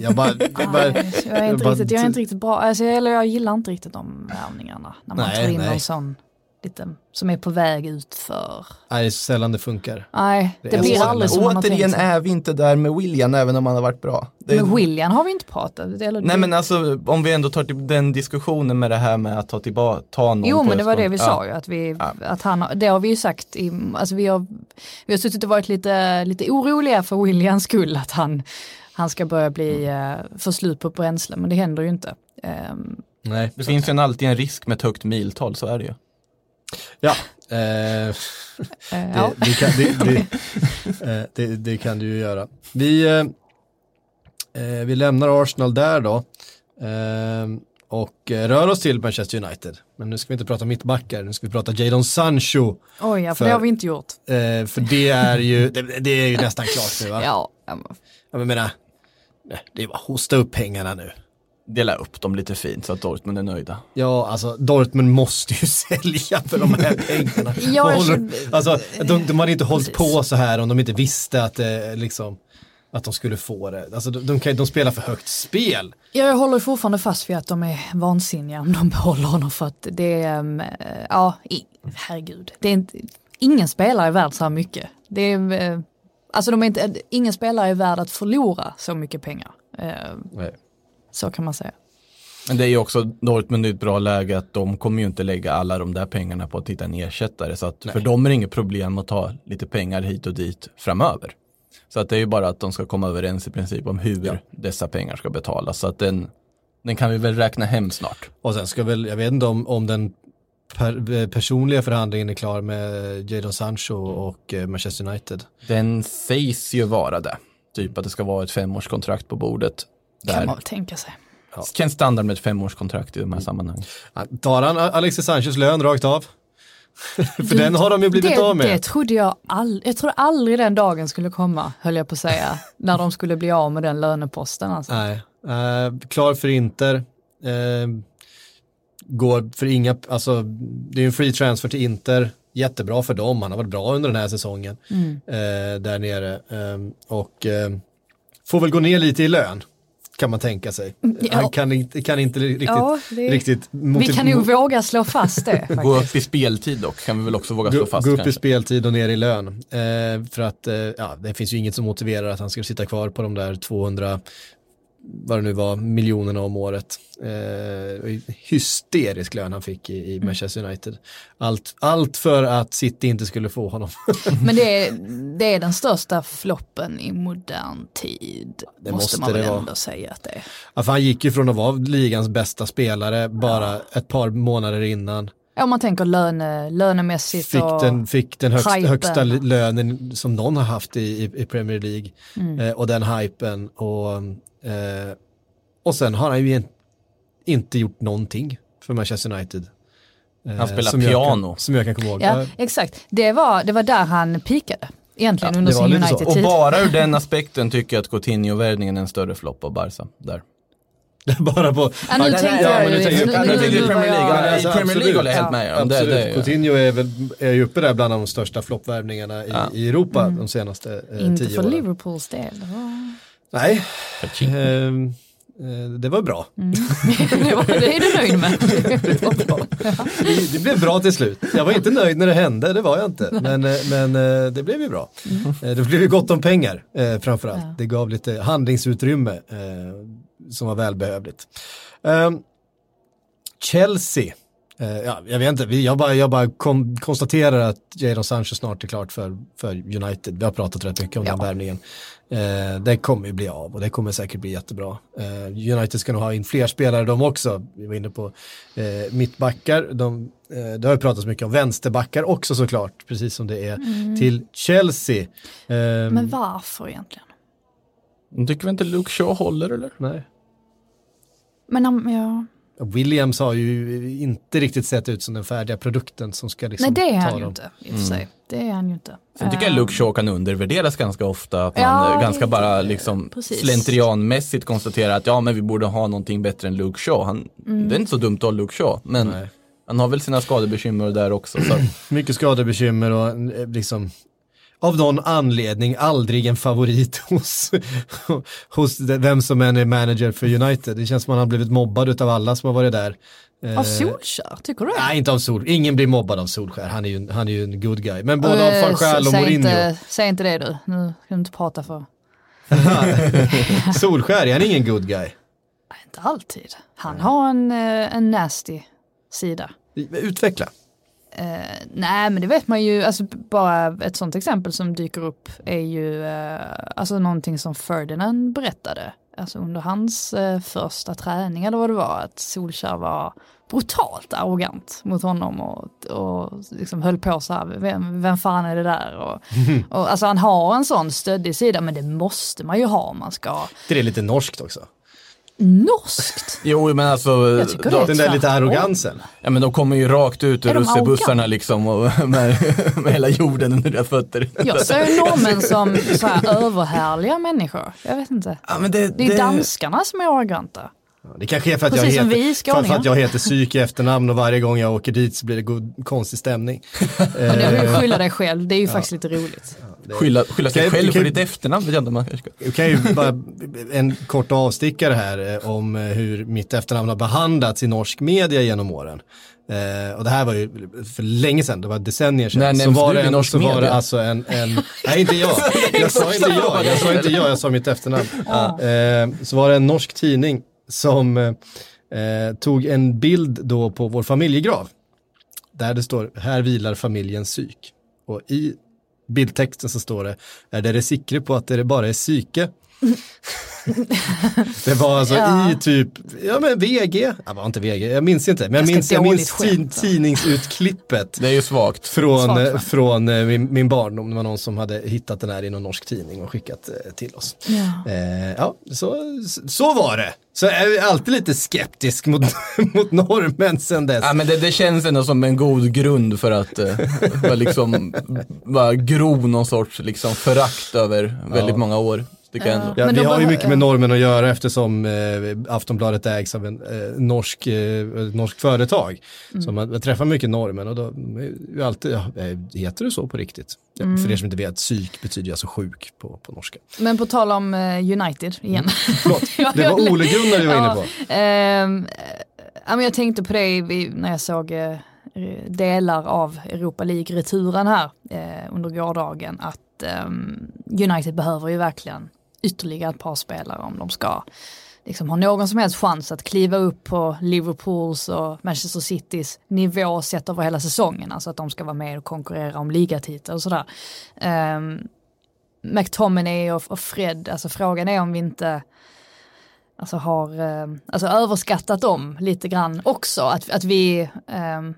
jag, bara... Jag, bara, Nej, jag, är inte riktigt, jag är inte riktigt bra, alltså, eller jag gillar inte riktigt de värvningarna. När man Nej, tar in nej. någon sån lite, som är på väg ut för. nej, det är så sällan det funkar. Nej, det, Det är blir så- aldrig som man har Återigen är vi inte där med William även om han har varit bra. Det är- Men William har vi inte pratat. Eller, Nej men alltså om vi ändå tar till den diskussionen med det här med att ta tillbaka, ta någon Jo men det var det vi ja. sa ju, att, vi, Ja. att han, det har vi ju sagt, i, alltså vi har, vi har suttit och varit lite, lite oroliga för Williams skull att han, han ska börja bli, Mm. uh, få slut på bränsle, men det händer ju inte. Ehm, Nej, Det finns ju en, alltid en risk med ett högt miltal, så är det ju. Ja. Eh, det, kan, det, det, det, det kan du ju göra. Vi, eh, eh, vi lämnar Arsenal där då. Eh, och rör oss till Manchester United. Men nu ska vi inte prata mittbackar, nu ska vi prata Jadon Sancho. Oj ja, för, för- det har vi inte gjort. Eh, för det är ju, det, det är ju nästan klart nu va? Ja, Jag menar, det är bara hosta upp pengarna nu. Dela upp dem lite fint så att Dortmund är nöjda. Ja, alltså Dortmund måste ju sälja för de här pengarna. Ja, håller, känner- alltså, de, de hade inte hållit Precis. på så här om de inte visste att, det, liksom, att de skulle få det. Alltså, de, de, kan, de spelar för högt spel. Ja, jag håller fortfarande fast vid att de är vansinniga om de behåller honom för att det är, um, ja, i, herregud, det är inte, ingen spelare är värd så här mycket. Det är, eh, alltså de är inte, ingen spelare är värd att förlora så mycket pengar. Eh, så kan man säga. Men det är ju också, Dortmund är ett bra läge att de kommer ju inte lägga alla de där pengarna på att hitta en ersättare. Så att för dem är det inget problem att ta lite pengar hit och dit framöver. Så att det är ju bara att de ska komma överens i princip om hur dessa pengar ska betalas. Så att den, den kan vi väl räkna hem snart. Och sen ska väl, jag vet inte om, om den per, eh, personliga förhandlingen är klar med Jadon Sancho och eh, Manchester United. Den sägs ju vara det. Typ att det ska vara ett femårskontrakt på bordet. Kan man Där. väl tänka sig. Känns standard med ett femårskontrakt i de här sammanhangen. Ja, Tar han Alexis Sanchos lön rakt av? för den har de ju blivit det, av med. Det trodde jag aldrig, jag trodde aldrig den dagen skulle komma, höll jag på att säga, när de skulle bli av med den löneposten. Alltså. Nej, eh, klar för Inter. Eh, går för inga, alltså det är en free transfer till Inter. Jättebra för dem, han har varit bra under den här säsongen. Eh, där nere. Och får väl gå ner lite i lön. Kan man tänka sig. Ja. Han kan inte, kan inte riktigt, Ja, det- riktigt Vi motiv- kan nog våga slå fast det. Gå upp i speltid dock, kan vi väl också våga slå fast gå upp kanske. i speltid och ner i lön. Eh, för att eh, ja, det finns ju inget som motiverar att han ska sitta kvar på de där 200, vad det nu var, miljonerna om året. Eh, hysterisk lön han fick i, i Manchester United. Allt, allt för att City inte skulle få honom. Men det är, det är den största floppen i modern tid. Det måste, måste man väl det vara. ändå säga att det är. ja, han gick ju från att vara ligans bästa spelare bara ett par månader innan. Ja, om man tänker löne, lönemässigt Fick och... den, fick den högsta, högsta lönen som någon har haft i, i, i Premier League. Mm. Eh, och den hypen och, eh, och sen har han ju in, inte gjort någonting för Manchester United. Eh, Han spelar som jag piano. Kan, som jag kan komma ihåg. Ja, exakt. Det var, det var där han pikade. Egentligen under det var sin så. Och United-tid. bara ur den aspekten tycker jag att Coutinho-värvningen är en större flopp av Barca. Där. Bara på... Ja, nu tänkte jag ju- nu- Ja, Premier League. jag- Ja, I Premier League håller jag helt med om. Det, Absolut, det, Coutinho är, väl, är ju uppe där bland de största floppvärvningarna i, Ja. i Europa de senaste eh, Inte tio för åren. Liverpools del. Nej, Ehm, eh, det var bra. det, var, det är du nöjd med. Det, var bra. Det, det blev bra till slut. Jag var inte nöjd när det hände, det var jag inte. Men, eh, men eh, det blev ju bra. Eh, Det blev ju gott om pengar framförallt. Ja. Det gav lite handlingsutrymme som var välbehövligt. Ehm, Chelsea. Eh, ja, jag vet inte, vi- jag bara, jag bara kom, konstaterar att Jadon Sancho snart är klart för, för United. Vi har pratat rätt mycket om den Ja. värvningen. Eh, det kommer ju bli av och det kommer säkert bli jättebra. Eh, United ska nog ha in fler spelare de också. Vi var inne på eh, mittbackar. De, eh, det har ju pratats mycket om vänsterbackar också såklart, precis som det är till Chelsea. Ehm, Men varför egentligen? Tycker vi inte Luke Shaw håller eller? nej. Men om, ja. Williams har ju inte riktigt sett ut som den färdiga produkten som ska liksom Nej det är ta han ju dem. inte i och för sig. Det är han ju inte. Sen tycker jag Luke Shaw kan undervärderas ganska ofta. Att man Ja, eh, ganska det- bara liksom precis. slentrianmässigt konstaterar att ja men vi borde ha någonting bättre än Luke Shaw. Han, Mm. Det är inte så dumt att ha Luke Shaw, men Nej. han har väl sina skadebekymmer där också. Så. Mycket skadebekymmer och eh, liksom av någon anledning aldrig en favorit hos, hos vem som än är manager för United. Det känns som att han har blivit mobbad av alla som har varit där. Eh, Av Solskär, tycker du? Nej, inte av Sol. Ingen blir mobbad av Solskär. Han är ju, en- han är ju en good guy. Men både av Eh, van Gaal och Mourinho. Inte, säg inte det du, nu kan du inte prata för... Solskär, är han ingen good guy? Nej, inte alltid. Han har en, eh, en nasty sida. Utveckla. Eh, nej men det vet man ju, alltså bara ett sånt exempel som dyker upp är ju eh, alltså någonting som Ferdinand berättade. Alltså under hans eh, första träning eller vad det var, att Solskär var brutalt arrogant mot honom och, och liksom höll på så här, vem, vem fan är det där? Och, och, alltså han har en sån stöddig sida men det måste man ju ha om man ska, Det är lite norskt också. Norskt! Jo men alltså, Jag tycker det då, är Den där lite arrogansen. ja, men de kommer ju rakt ut ur russebussarna liksom och med, med hela jorden under deras fötter. Jag ser norrmän som så här överhärliga människor, jag vet inte. Ja, men det, Det är danskarna som är arroganta. Det kanske är för att, jag Precis heter, vi för, för att jag heter psyk i efternamn och varje gång jag åker dit så blir det god, konstig stämning. Men är Eh, ju skylla dig själv, det är ju faktiskt lite roligt. Skylla, skylla sig själv för ditt efternamn vet jag inte om man. Jag kan ju bara, en kort avstickare här eh, om eh, hur mitt efternamn har behandlats i norsk media genom åren. Och det här var ju för länge sedan, det var decennier sedan. När så var du det i en, norsk så var det media? alltså en, en nej inte jag, jag sa inte jag, jag sa inte jag, jag sa mitt efternamn. Eh, så var det en norsk tidning som eh, tog en bild då på vår familjegrav. Där det står, här vilar familjens psyk. Och i bildtexten så står det, är det sikre på att det bara är psyke? det var alltså Ja. i typ, ja men VG, det var inte VG, jag minns inte, men jag minns, jag minns skämt. tidningsutklippet Det är ju svagt. från, Svagt, eh, från eh, min, min barndom. Det var någon som hade hittat den här i någon norsk tidning och skickat eh, till oss. Ja. Eh, ja, så, så var det. Så är jag alltid lite skeptisk mot, mot norrmän sen dess. Ja, men det, det känns ändå som en god grund för att eh, liksom, bara gro någon sorts liksom, förakt över väldigt många år. Tycker jag ändå. Ja, Men vi har ju mycket med normen att göra eftersom eh, Aftonbladet ägs av en eh, norsk, eh, norsk företag. Mm. Så man, man träffar mycket normen och då är ju alltid, ja, eh, heter det så på riktigt? Ja, Mm. För er som inte vet, psyk betyder ju alltså sjuk på, på norska. Men på tal om eh, United igen. Förlåt, Ja, det var Ole Gunnar du var inne på. ehm, eh, ja, men jag tänkte på det när jag såg eh, delar av Europa League-returen här eh, under gårdagen att ehm, United behöver ju verkligen ytterligare ett par spelare om de ska liksom, ha någon som helst chans att kliva upp på Liverpools och Manchester Citys nivå sett över hela säsongen, alltså att de ska vara med och konkurrera om ligatitlar och sådär. Um, McTominay och, och Fred, alltså frågan är om vi inte alltså har ehm, alltså överskattat dem lite grann också. Att, att vi, um,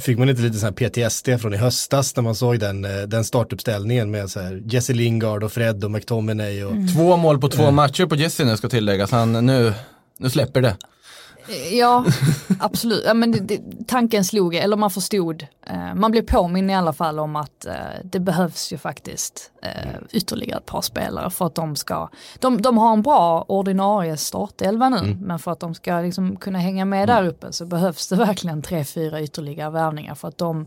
Fick man inte lite här PTSD från i höstas när man såg den, eh, den startuppställningen med så här Jesse Lingard och Fred och McTominay och Mm. Två mål på två matcher på Jesse nu ska tilläggas. Han, nu, nu släpper det. Ja, absolut. Ja, men det, det, tanken slog, eller man förstod, eh, man blev påminn i alla fall om att eh, det behövs ju faktiskt eh, ytterligare ett par spelare för att de ska, de, de har en bra ordinarie startelva nu, men för att de ska liksom kunna hänga med där uppe så behövs det verkligen tre, fyra ytterligare värvningar för att de,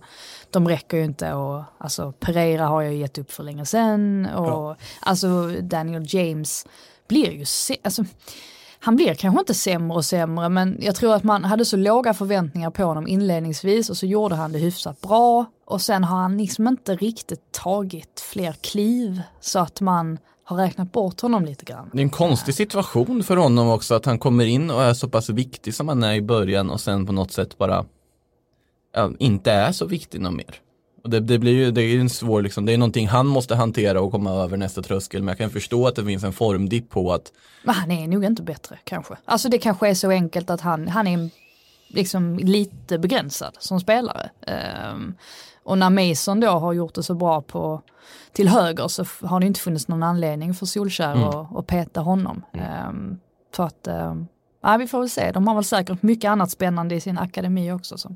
de räcker ju inte och alltså Pereira har jag gett upp för länge sedan och alltså Daniel James blir ju, se, alltså han blir kanske inte sämre och sämre men jag tror att man hade så låga förväntningar på honom inledningsvis och så gjorde han det hyfsat bra och sen har han liksom inte riktigt tagit fler kliv så att man har räknat bort honom lite grann. Det är en konstig situation för honom också att han kommer in och är så pass viktig som han är i början och sen på något sätt bara ja, inte är så viktig någon mer. Det, det blir ju, det är ju en svår liksom, det är någonting han måste hantera och komma över nästa tröskel men jag kan förstå att det finns en formdipp på att Men han är nog inte bättre kanske. Alltså det kanske är så enkelt att han, han är liksom lite begränsad som spelare. Ehm, och när Mason då har gjort det så bra på till höger så har det inte funnits någon anledning för Solskär Mm. att, att peta honom. Um, så att, um, ja, vi får väl se. De har väl säkert mycket annat spännande i sin akademi också som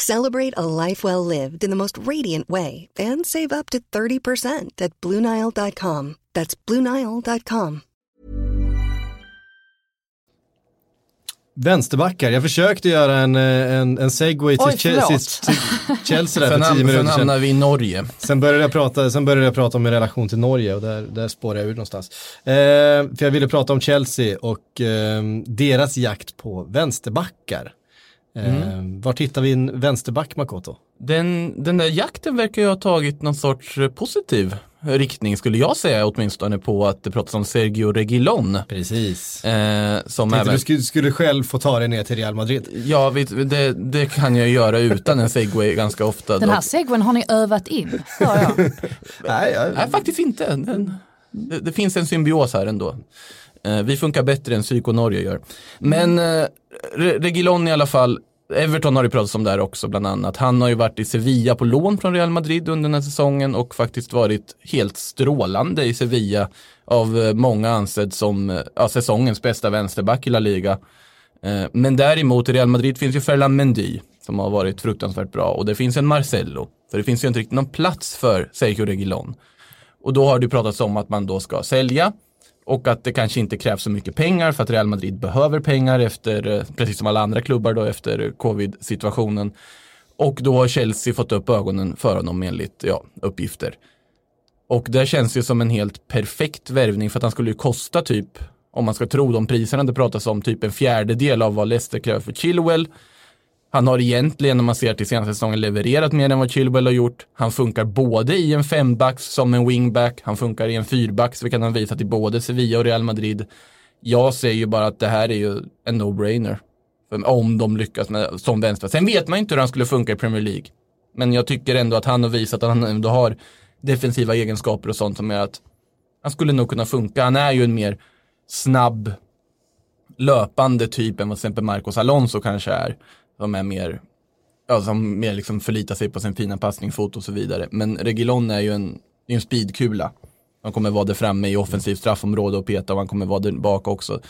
Celebrate a life well lived in the most radiant way and save up to 30% at BlueNile.com. That's BlueNile.com. vänsterbackar, jag försökte göra en, eh, en, en segway till, Oj, Che- förlåt. till, Chelsea där sen, för tio sen minuter sedan. hamnar vi i Norge. Sen började, jag prata, sen började jag prata om min relation till Norge och där, där spårade jag ur någonstans. Eh, för jag ville prata om Chelsea och eh, deras jakt på vänsterbackar. Eh, Mm. Var hittar vi en vänsterback Makoto? Den, den där jakten verkar ju ha tagit någon sorts eh, positiv riktning skulle jag säga åtminstone på att det pratas om Sergio Reguilon. Precis. Eh, som även, du skulle, skulle själv få ta dig ner till Real Madrid. ja, vet, det, det kan jag göra utan en segway ganska ofta. Den här dock. segwen har ni övat in, hör jag. Nej, jag, Nej, faktiskt inte. Den, det, det finns en symbios här ändå. Eh, vi funkar bättre än Psyko Norge gör. Men eh, Re- Reguilon i alla fall, Everton har det pratats om där också bland annat. Han har ju varit i Sevilla på lån från Real Madrid under den här säsongen och faktiskt varit helt strålande i Sevilla av eh, många ansedd som eh, ja, säsongens bästa vänsterback i La Liga. Eh, men däremot i Real Madrid finns ju Ferland Mendy som har varit fruktansvärt bra och det finns en Marcello. För det finns ju inte riktigt någon plats för Sergio Reguilon. Och då har det pratats om att man då ska sälja och att det kanske inte krävs så mycket pengar för att Real Madrid behöver pengar efter, eh, precis som alla andra klubbar då efter covid-situationen. Och då har Chelsea fått upp ögonen för honom enligt ja, uppgifter. Och det känns ju som en helt perfekt värvning för att han skulle ju kosta typ, om man ska tro de priserna det pratas om, typ en fjärdedel av vad Leicester kräver för Chilwell. Han har egentligen, om man ser till senaste säsongen, levererat mer än vad Chilwell har gjort. Han funkar både i en fembacks som en wingback, han funkar i en fyrbacks, vilket han visat i både Sevilla och Real Madrid. Jag säger ju bara att det här är ju en no-brainer. Om de lyckas med, som vänster. Sen vet man ju inte hur han skulle funka i Premier League. Men jag tycker ändå att han har visat att han ändå har defensiva egenskaper och sånt som gör att han skulle nog kunna funka. Han är ju en mer snabb, löpande typ än vad till exempel Marcos Alonso kanske är. Som är mer, ja, som mer liksom förlitar sig på sin fina passningsfot och så vidare. Men Reguilon är ju en, det är en speedkula. Han kommer vara där framme i offensivt straffområde och peta och han kommer vara där bak också.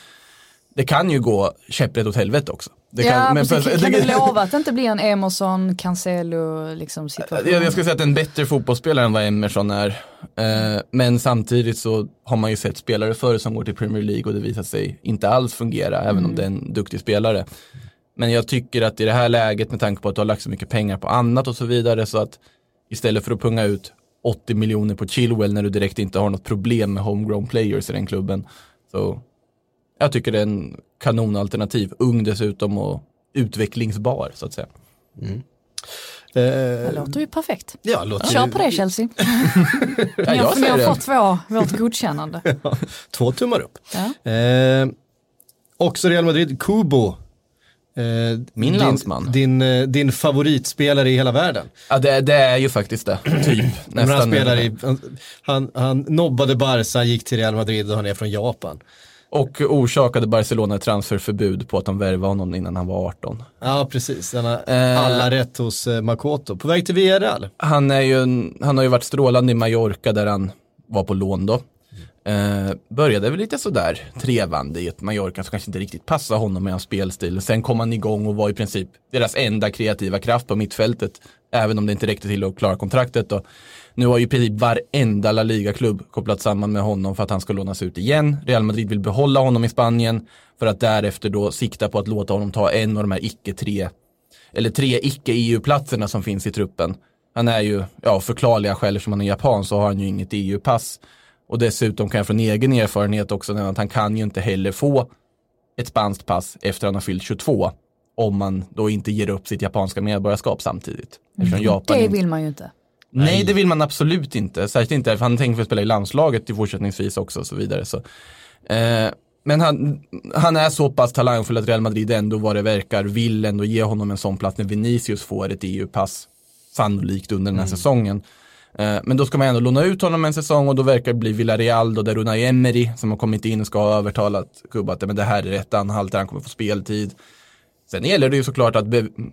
Det kan ju gå käpprätt åt helvete också. Det ja, kan, precis. för- kan det- du lova att det inte blir en Emerson, Cancelo liksom situation? Jag, jag skulle säga att en bättre fotbollsspelare än vad Emerson är. Eh, men samtidigt så har man ju sett spelare förr som går till Premier League och det visar sig inte alls fungera, även om det är en duktig spelare. Men jag tycker att i det här läget med tanke på att du har lagt så mycket pengar på annat och så vidare så att istället för att punga ut 80 miljoner på Chilwell när du direkt inte har något problem med homegrown players i den klubben. Så jag tycker det är en kanonalternativ, ung dessutom och utvecklingsbar så att säga. Det Eh, låter ju perfekt. ja, låter Kör på det Chelsea. Ja, Ni har, jag ni har det. fått vår, vårt godkännande. Två tummar upp. Ja. Eh, också Real Madrid, Kubo. Eh, Min din, landsman. Din, eh, din favoritspelare i hela världen. Ja, det, det är ju faktiskt det. Typ. Men han, Nästan. spelar i, han, han, nobbade Barca, gick till Real Madrid och han är från Japan. Och orsakade Barcelona transferförbud på att de värvade honom innan han var 18. Ja, precis. Han har Eh. alla rätt hos eh, Makoto. På väg till Villarreal. Han, är ju han har ju varit strålande i Mallorca där han var på lån då. Eh, började väl lite sådär trevande i ett Mallorca som kanske inte riktigt passade honom med hans spelstil. Sen kom han igång och var i princip deras enda kreativa kraft på mittfältet. Även om det inte räckte till att klara kontraktet Och Nu har ju i princip varenda La Liga-klubb kopplat samman med honom för att han ska lånas ut igen. Real Madrid vill behålla honom i Spanien för att därefter då sikta på att låta honom ta en av de här icke-tre eller tre icke-EU-platserna som finns i truppen. Han är ju, ja förklarliga skäl som han är japan så har han ju inget EU-pass. Och dessutom kan jag från egen erfarenhet också nämna att han kan ju inte heller få ett spanskt pass efter han har fyllt 22. Om man då inte ger upp sitt japanska medborgarskap samtidigt. Eftersom Japan Det inte- vill man ju inte. Nej, det vill man absolut inte. Särskilt inte, för han tänker spela i landslaget i fortsättningsvis också och så vidare. Så. Eh, men han, han är så pass talangfull att Real Madrid ändå vad det verkar vill ändå ge honom en sån plats när Vinicius får ett EU-pass. Sannolikt under den här säsongen. Eh, men då ska man ändå låna ut honom en säsong och då verkar det bli Villarreal då där Unai Emery som har kommit in ska ha övertalat Kuba att men det här är rätt anhalt, han kommer få speltid. Sen gäller det ju såklart att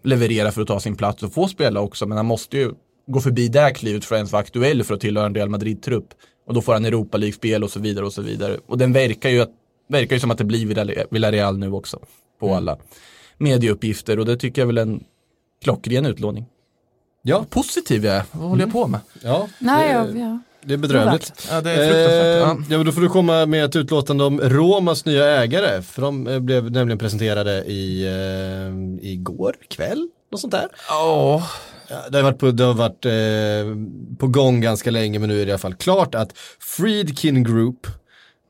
leverera för att ta sin plats och få spela också, men han måste ju gå förbi det här klivet för att ens vara aktuell för att tillhöra en Real Madrid-trupp. Och då får han Europa League-spel och så vidare och så vidare. Och den verkar ju, att, verkar ju som att det blir Villarre- Villarreal nu också på alla medieuppgifter och det tycker jag väl är en klockren utlåning. Ja, Positiv jag är, vad håller jag på med? ja. Nej, det, ja, ja. det är bedrövligt. Ja, det är fruktansvärt. Eh, ja, men då får du komma med ett utlåtande om Romas nya ägare. För de eh, blev nämligen presenterade i, eh, igår kväll, något sånt där. Ja, Ja, det har varit, på, det har varit eh, på gång ganska länge men nu är det i alla fall klart att Friedkin Group,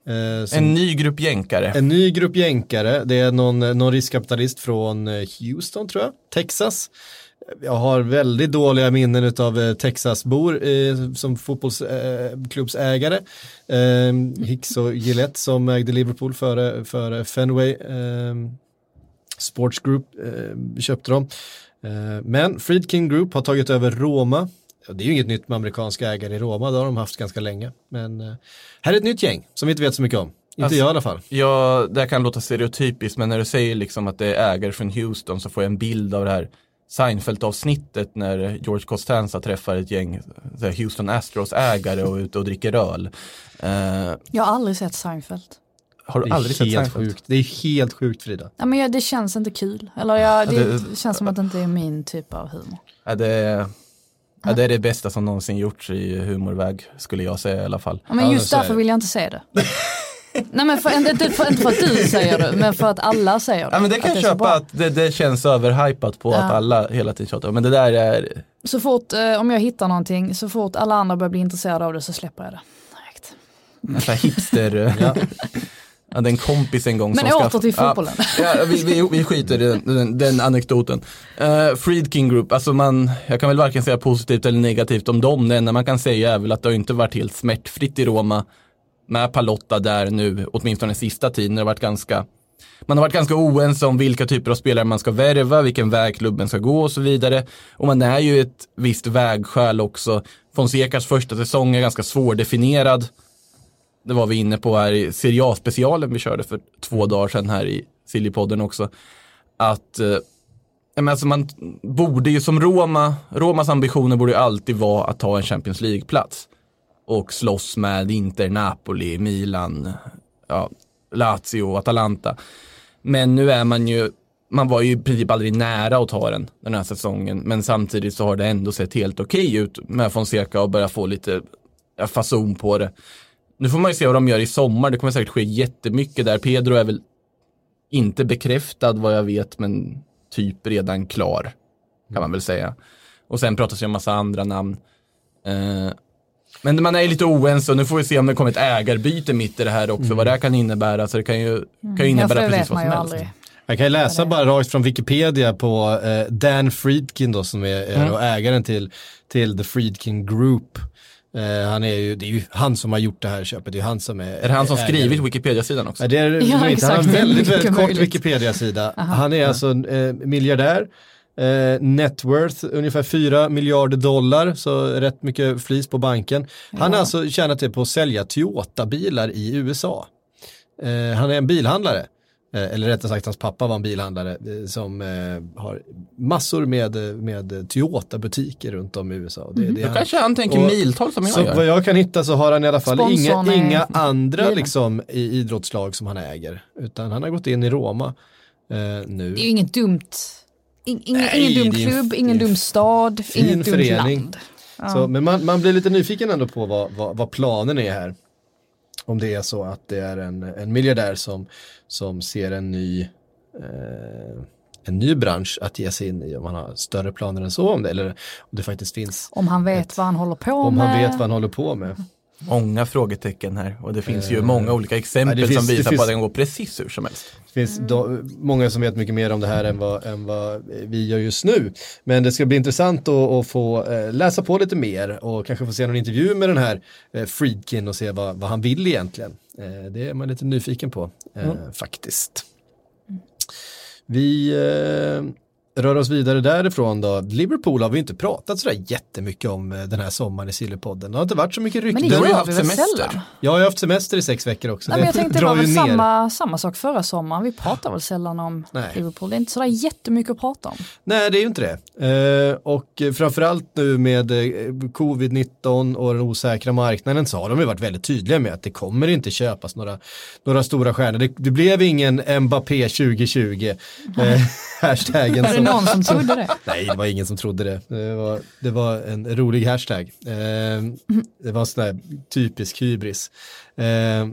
eh, som, en ny grupp jänkare. en ny grupp jänkare, det är någon, någon riskkapitalist från eh, Houston tror jag, Texas. Jag har väldigt dåliga minnen av eh, Texasbor eh, som fotbollsklubbsägare. Eh, Hicks och Gillette som ägde Liverpool före, före Fenway. Eh, Sports Group eh, köpte dem. Eh, men Friedkin Group har tagit över Roma. Det är ju inget nytt med amerikanska ägare i Roma, det har de haft ganska länge. Men här är ett nytt gäng som vi inte vet så mycket om. Inte Alltså- jag i alla fall. Ja, det här kan låta stereotypiskt, men när du säger liksom att det är ägare från Houston så får jag en bild av det här Seinfeld-avsnittet när George Costanza träffar ett gäng Houston Astros-ägare och är ute och dricker öl. Eh, Jag har aldrig sett Seinfeld. har Det du aldrig är sett helt Seinfeld? sjukt. Det är helt sjukt Frida. Ja, men jag, det känns inte kul. Eller jag, det, Ja, det- känns som att det inte är min typ av humor. Ja, det, är, ja, det är det bästa som någonsin gjorts i humorväg, skulle jag säga i alla fall. Ja, men just därför vill jag inte se det. Nej men för, inte, för, inte för att du säger det, men för att alla säger det. Ja, men det kan jag köpa att det, det känns överhypat på Ja. att alla hela tiden tjatar. Men det där är, Så fort, eh, om jag hittar någonting, så fort alla andra börjar bli intresserade av det så släpper jag det. Direkt. en sån här hipster. ja. Ja, det är en kompis en gång Men som åter till fotbollen. Ja, ja, vi, vi, vi skiter i den, den, den anekdoten. Uh, Friedkin Group, alltså man, jag kan väl varken säga positivt eller negativt om dem. Det enda man kan säga är väl att det har inte varit helt smärtfritt i Roma med Palotta där nu, åtminstone den sista tiden. Det har varit ganska, man har varit ganska oense om vilka typer av spelare man ska värva, vilken väg klubben ska gå och så vidare. Och man är ju ett visst vägskäl också. Fonsecas första säsong är ganska svårdefinierad. Det var vi inne på här i Serie A-specialen vi körde för två dagar sedan här i Siljepodden också. Att eh, ja, men alltså man borde ju som Roma, Romas ambitioner borde ju alltid vara att ta en Champions League-plats. Och slåss med Inter, Napoli, Milan, ja, Lazio och Atalanta. Men nu är man ju, man var ju i princip aldrig nära att ta den den här säsongen. Men samtidigt så har det ändå sett helt okej ut med Fonseca och börja få lite fason på det. Nu får man ju se vad de gör i sommar. Det kommer säkert ske jättemycket där. Pedro är väl inte bekräftad vad jag vet, men typ redan klar. Kan man väl säga. Och sen pratas det om massa andra namn. Eh, men man är lite oense och nu får vi se om det kommer ett ägarbyte mitt i det här också. Vad det här kan innebära. Så det kan ju, kan ju Ja, innebära det precis vad som helst. aldrig. Jag kan ju läsa bara rakt från Wikipedia på eh, Dan Friedkin då som är, är Mm. ägaren till, till The Friedkin Group. Eh, han är ju, det är ju han som har gjort det här köpet, det är han som är Är det han som ägare. skrivit Wikipedia-sidan också? Ja, det är Ja, inte. Han har exakt. en väldigt, väldigt kort. Wikipedia-sida. Han är alltså eh, miljardär. Eh, net worth ungefär 4 miljarder dollar, så rätt mycket flis på banken. Han har alltså tjänat det på att sälja Toyota-bilar i USA. Eh, han är en bilhandlare. Eh, eller rättare sagt hans pappa var en bilhandlare eh, som eh, har massor med, med Toyota-butiker runt om i USA. Det, det är Då han- kanske han tänker Och- miltal som jag så gör. vad jag kan hitta så har han i alla fall inga, Sponsorn inga andra liksom, i idrottslag som han äger. Utan han har gått in i Roma eh, nu. Det är ju inget dumt, in, ingen, Nej, ingen dum klubb, ingen en dum stad, inget dumt land. Så, men man, man blir lite nyfiken ändå på vad, vad, vad planen är här. Om det är så att det är en, en miljardär som, som ser en ny, eh, en ny bransch att ge sig in i. Om han har större planer än så om det. Eller om det faktiskt finns, Om han vet vad han håller på om med. han vet vad han håller på med. Många frågetecken här och det finns ju Eh, många olika exempel ja, finns- som visar finns- på att det kan gå precis hur som helst. Det finns då, många som vet mycket mer om det här än vad, än vad vi gör just nu. Men det ska bli intressant att, att få eh, läsa på lite mer och kanske få se någon intervju med den här eh, Friedkin och se vad, vad han vill egentligen. Det är man lite nyfiken på eh, faktiskt. Vi rör oss vidare därifrån då. Liverpool har vi inte pratat sådär jättemycket om eh, den här sommaren i Sillypodden. Det har inte varit så mycket Men rykten. det har ju haft semester. sällan? Jag har ju haft semester i sex veckor också. Nej, men jag tänkte det var väl samma, samma sak förra sommaren. Vi pratar väl sällan om Nej. Liverpool. Det är inte sådär jättemycket att prata om. Nej, det är ju inte det. Eh, och framförallt nu med eh, covid-19 och den osäkra marknaden så har de ju varit väldigt tydliga med att det kommer inte köpas några, några stora stjärnor. Det, det blev ingen Mbappé 2020. Hashtaggen Var det någon som trodde det? Nej, det var ingen som trodde det. Det var, det var en rolig hashtag. Eh, det var sån där typisk hybris. Eh,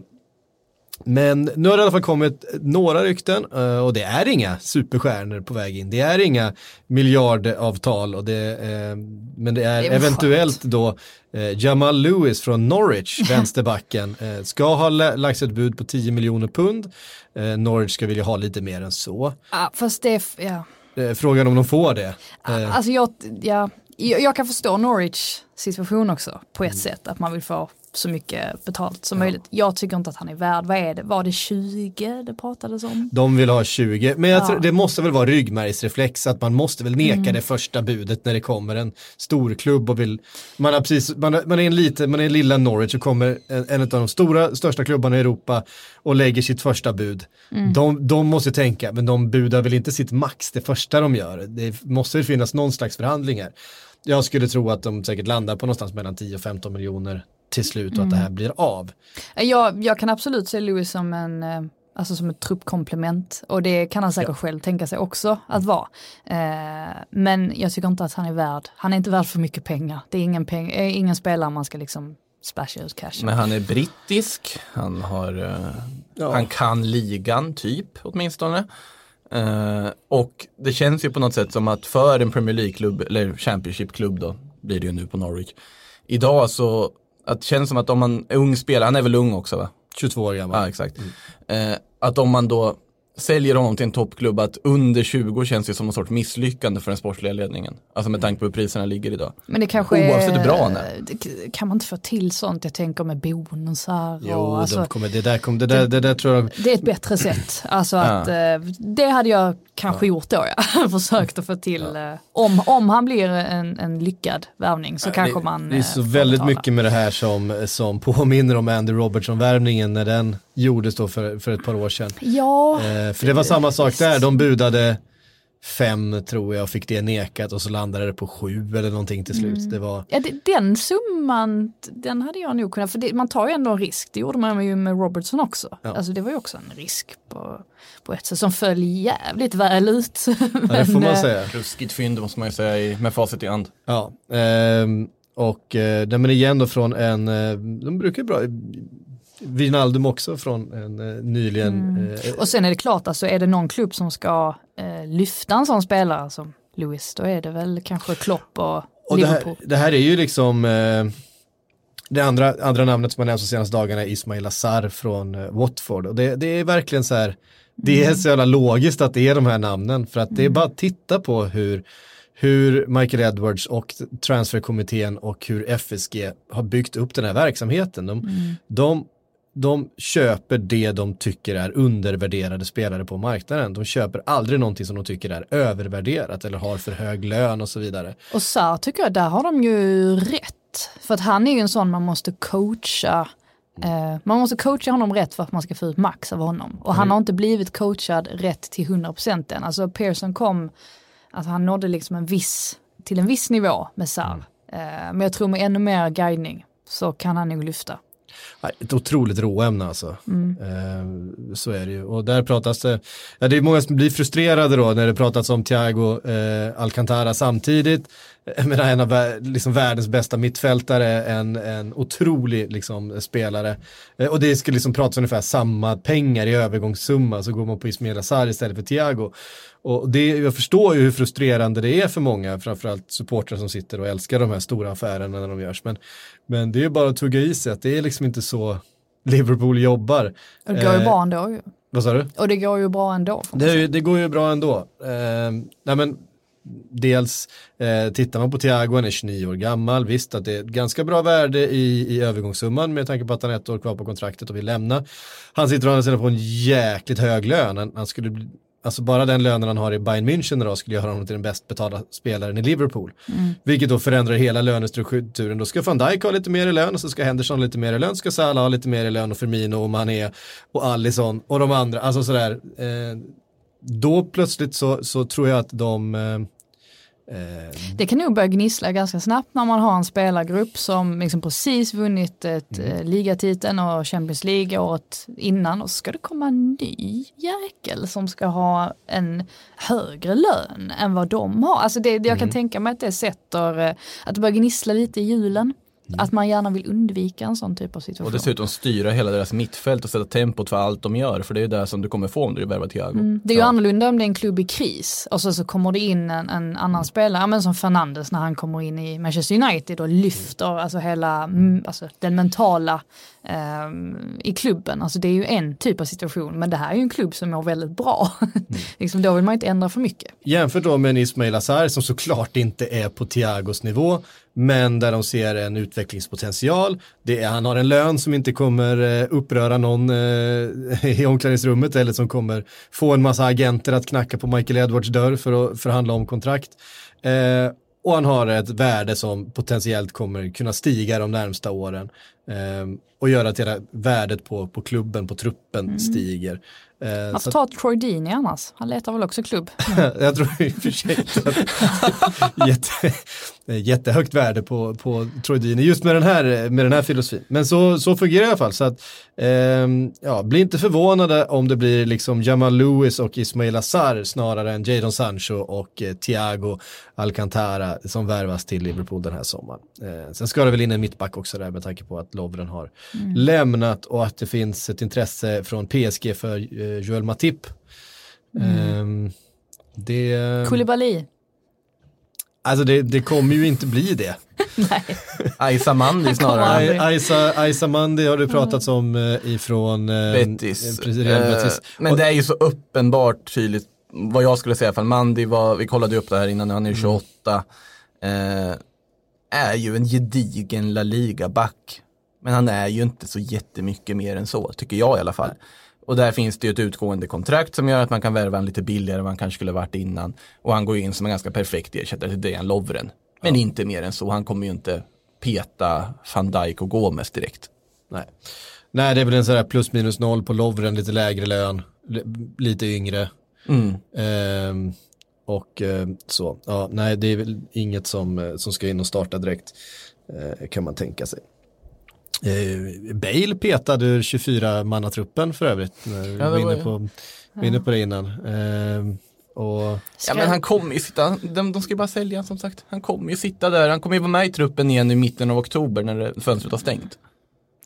men nu har det i alla fall kommit några rykten eh, och det är inga superstjärnor på väg in. Det är inga miljardavtal och det, eh, men det är, Det är eventuellt då eh, Jamal Lewis från Norwich, vänsterbacken, ska ha lagt ett bud på 10 miljoner pund. Norwich ska vilja ha lite mer än så. Ja, fast det ja. Frågan om de får det. Alltså jag, ja, jag, kan förstå Norwich situation också på ett sätt, att man vill få så mycket betalt som möjligt. Jag tycker inte att han är värd, vad är det, var det 20 det pratades om? De vill ha 20, men jag Ja. tror, det måste väl vara ryggmärgsreflex att man måste väl neka Mm. det första budet när det kommer en stor klubb och vill, man, har precis, man, är- man är en liten, man är en lilla Norwich och kommer en, en av de stora, största klubbarna i Europa och lägger sitt första bud. Mm. De, de måste tänka, men de budar väl inte sitt max det första de gör. Det måste väl finnas någon slags förhandlingar. Jag skulle tro att de säkert landar på någonstans mellan 10 och 15 miljoner till slut och att det Mm. här blir av. Jag, jag kan absolut se Lewis som en eh, Alltså som ett truppkomplement och det kan han säkert själv tänka sig också att vara. Eh, men jag tycker inte att han är värd, han är inte värd för mycket pengar. Det är ingen, peng, eh, ingen spelare man ska liksom splasha ut cash. Men han är brittisk, han har, eh, Ja. han kan ligan typ åtminstone. Eh, och det känns ju på något sätt som att för en Premier League-klubb, eller Championship-klubb då, blir det ju nu på Norwich. Idag så, att det känns som att om man är ung spelare, han är väl ung också va? 22 år gammal. Ja, exakt. Eh, att om man då säljer honom till en toppklubb, att under 20 känns det som någon sorts misslyckande för den sportsliga ledningen. Alltså med tanke på hur priserna ligger idag. Men det kanske Oavsett hur är, bra han är. det- Kan man inte få till sånt? Jag tänker med bonusar Jo, och alltså, de kommer, det, där kommer, det, där, det där tror jag det är ett bättre sätt. Alltså att eh, det hade jag kanske gjort då ja. Försökt att få till, eh, om, om han blir en, en lyckad värvning så kanske det, man Det är eh, så får väldigt betala. mycket med det här som, som påminner om Andy Robertson-värvningen när den gjordes då för, för ett par år sedan. Ja, Eh, för det var samma sak där, de budade fem tror jag och fick det nekat och så landade det på sju eller någonting till slut. Mm. Det var, ja det, den summan, den hade jag nog kunnat, för det, man tar ju ändå en risk, det gjorde man ju med Robertson också. Ja. Alltså det var ju också en risk på, på ett sätt som föll jävligt väl ut. ja, det får Men, man eh, säga. Ruskigt fynd måste man ju säga med facit i hand. Ja, ehm, och eh, men igen då från en, eh, de brukar ju bra, Wijnaldum också från en eh, nyligen, eh, Och sen är det klart, alltså är det någon klubb som ska eh, lyfta en sån spelare som Lewis, då är det väl kanske Klopp och, Och det Liverpool. här, det här är ju liksom eh, det andra, andra namnet som har nämnts de senaste dagarna är Ismail Azar från eh, Watford. Och det, det är verkligen så här det är så jävla logiskt att det är de här namnen för att det är bara att titta på hur hur Michael Edwards och transferkommittén och hur FSG har byggt upp den här verksamheten. De, de, de köper det de tycker är undervärderade spelare på marknaden. De köper aldrig någonting som de tycker är övervärderat eller har för hög lön och så vidare. Och Sarr tycker jag, där har de ju rätt. För att han är ju en sån man måste coacha. Eh, man måste coacha honom rätt för att man ska få ut max av honom. Och han har inte blivit coachad rätt till 100% än. Alltså Pearson kom, alltså han nådde liksom en viss, till en viss nivå med Sarr. Eh, men jag tror med ännu mer guidning så kan han nog lyfta. Ett otroligt råämne alltså. Eh, så är det ju. Och där pratas det, ja, det är många som blir frustrerade då när det pratas om Thiago eh, Alcantara samtidigt. Menar en av liksom världens bästa mittfältare, en, en otrolig liksom, spelare. Eh, och det skulle liksom pratas ungefär samma pengar i övergångssumma, så går man på Ismail Sarr istället för Thiago. Och det, jag förstår ju hur frustrerande det är för många, framförallt supportrar som sitter och älskar de här stora affärerna när de görs. Men, men det är bara att tugga i sig att det är liksom inte så Liverpool jobbar. Det går ju Eh, bra ändå ju. Vad sa du? Och det går ju bra ändå. Det, det går ju bra ändå. Eh, nej men, dels eh, tittar man på Thiago, han är 29 år gammal, visst att det är ett ganska bra värde i, i övergångssumman med tanke på att han har ett år kvar på kontraktet och vill lämna. Han sitter å andra sidan på en jäkligt hög lön, han, han skulle bli Alltså bara den lönen han har i Bayern München idag skulle göra honom till den bäst betalda spelaren i Liverpool. Vilket då förändrar hela lönestrukturen. Då ska van Dijk ha lite mer i lön och så ska Henderson ha lite mer i lön, ska Salah ha lite mer i lön och Firmino och Mané och Alisson och de andra. Alltså sådär. Eh, då plötsligt så, så tror jag att de eh, eh, Det kan nog börja gnissla ganska snabbt när man har en spelargrupp som liksom precis vunnit ett mm. ligatiteln och Champions League året innan och så ska det komma en ny jäkel som ska ha en högre lön än vad de har. Alltså det, jag kan tänka mig att det sätter, eh, att det börjar gnissla lite i hjulen. Att man gärna vill undvika en sån typ av situation. Och dessutom styra hela deras mittfält och sätta tempot för allt de gör. För det är det som du kommer få om du värvar Thiago. Mm. Det är ju annorlunda om det är en klubb i kris och så, så kommer det in en, en annan spelare, ja, men som Fernandes när han kommer in i Manchester United och lyfter alltså hela mm, alltså den mentala Ehm, i klubben. Alltså det är ju en typ av situation men det här är ju en klubb som mår väldigt bra. liksom, då vill man inte ändra för mycket. Jämfört då med en Ismail Azar som såklart inte är på Thiagos nivå, men där de ser en utvecklingspotential. Det är, han har en lön som inte kommer eh, uppröra någon eh, i omklädningsrummet eller som kommer få en massa agenter att knacka på Michael Edwards dörr för att förhandla om kontrakt. Eh, och han har ett värde som potentiellt kommer kunna stiga de närmsta åren eh, och göra att hela värdet på, på klubben, på truppen stiger. Eh, Man får att- ta Troy Deeney annars, han letar väl också klubb. jag tror i och för sig att jätte, jättehögt värde på, på Troy Deeney just med den här, med den här filosofin. Men så, så fungerar det i alla fall. Så att, ehm, ja, bli inte förvånade om det blir liksom Jamal Lewis och Ismail Azar snarare än Jadon Sancho och eh, Thiago Alcantara som värvas till Liverpool den här sommaren. Eh, sen ska det väl in en mittback också där med tanke på att Lovren har lämnat och att det finns ett intresse från PSG för eh, Joel Matip. Ehm, det, Koulibaly. alltså det, det kommer ju inte bli det. Nej. Aisa Mandi snarare. Aisa, Aisa Mandi har det pratats om eh, ifrån eh, Betis. eh, precis, Betis. Men det är ju så uppenbart tydligt, vad jag skulle säga i alla fall, Mandi var, vi kollade ju upp det här innan, han är ju 28. Eh, är ju en gedigen La Liga-back. Men han är ju inte så jättemycket mer än så, tycker jag i alla fall. Och där finns det ju ett utgående kontrakt som gör att man kan värva en lite billigare än man kanske skulle varit innan. Och han går in som en ganska perfekt ersättare till Dejan Lovren. Men inte mer än så, han kommer ju inte peta van Dijk och Gomes direkt. Nej. Nej, det är väl en sån där plus minus noll på Lovren, lite lägre lön, li- lite yngre. Mm. Ehm, och eh, så, ja, nej det är väl inget som, eh, som ska in och starta direkt, eh, kan man tänka sig. Eh, Bale petade ur 24-mannatruppen för övrigt, vi Ja, det var var inne på, inne på det innan. Ehm, och Ja men han kommer ju sitta, de, de ska ju bara sälja som sagt. Han kommer ju sitta där, han kommer ju vara med i truppen igen i mitten av oktober när fönstret har stängt.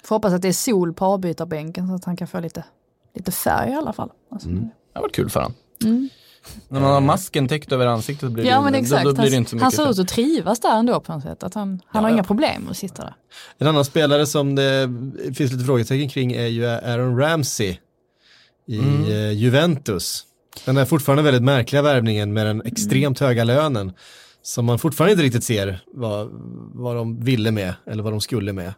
Får hoppas att det är sol på avbytarbänken så att han kan få lite, lite färg i alla fall. Alltså, Det har varit kul för han. Mm. När man har masken täckt över ansiktet blir Ja det, men då, exakt, då blir det han, inte så han mycket. ser ut att trivas där ändå på något sätt. Att han, han har Ja, inga ja. problem att sitta där. En annan spelare som det finns lite frågetecken kring är ju Aaron Ramsey i Mm. eh, Juventus. Den är fortfarande väldigt märkliga värvningen med den extremt höga lönen Som man fortfarande inte riktigt ser vad, vad de ville med eller vad de skulle med.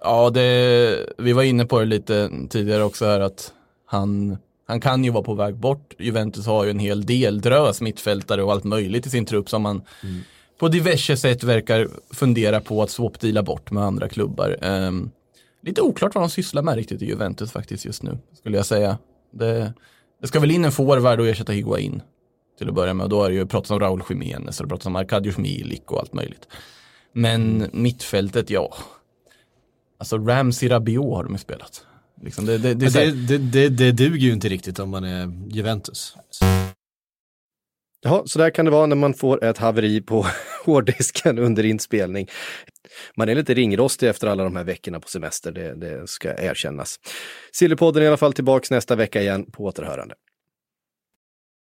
Ja, det, vi var inne på det lite tidigare också här att han, han kan ju vara på väg bort. Juventus har ju en hel del drös mittfältare och allt möjligt i sin trupp som man Mm. på diverse sätt verkar fundera på att swapdeala bort med andra klubbar. Um, lite oklart vad de sysslar med riktigt i Juventus faktiskt just nu, skulle jag säga. Det, det ska väl in en forward och ersätta Higuain till att börja med. Och då är det ju pratat om Raúl Jiménez och pratat om Arkadiusz Milik och allt möjligt. Men mittfältet, ja. Alltså Ramsey Rabiot har de ju spelat. Liksom det, det, det, är Det, det, det, det duger ju inte riktigt om man är Juventus. Ja, så där kan det vara när man får ett haveri på hårddisken under inspelning. Man är lite ringrostig efter alla de här veckorna på semester, det, det ska erkännas. Sillypodden är i alla fall tillbaks nästa vecka igen, på återhörande.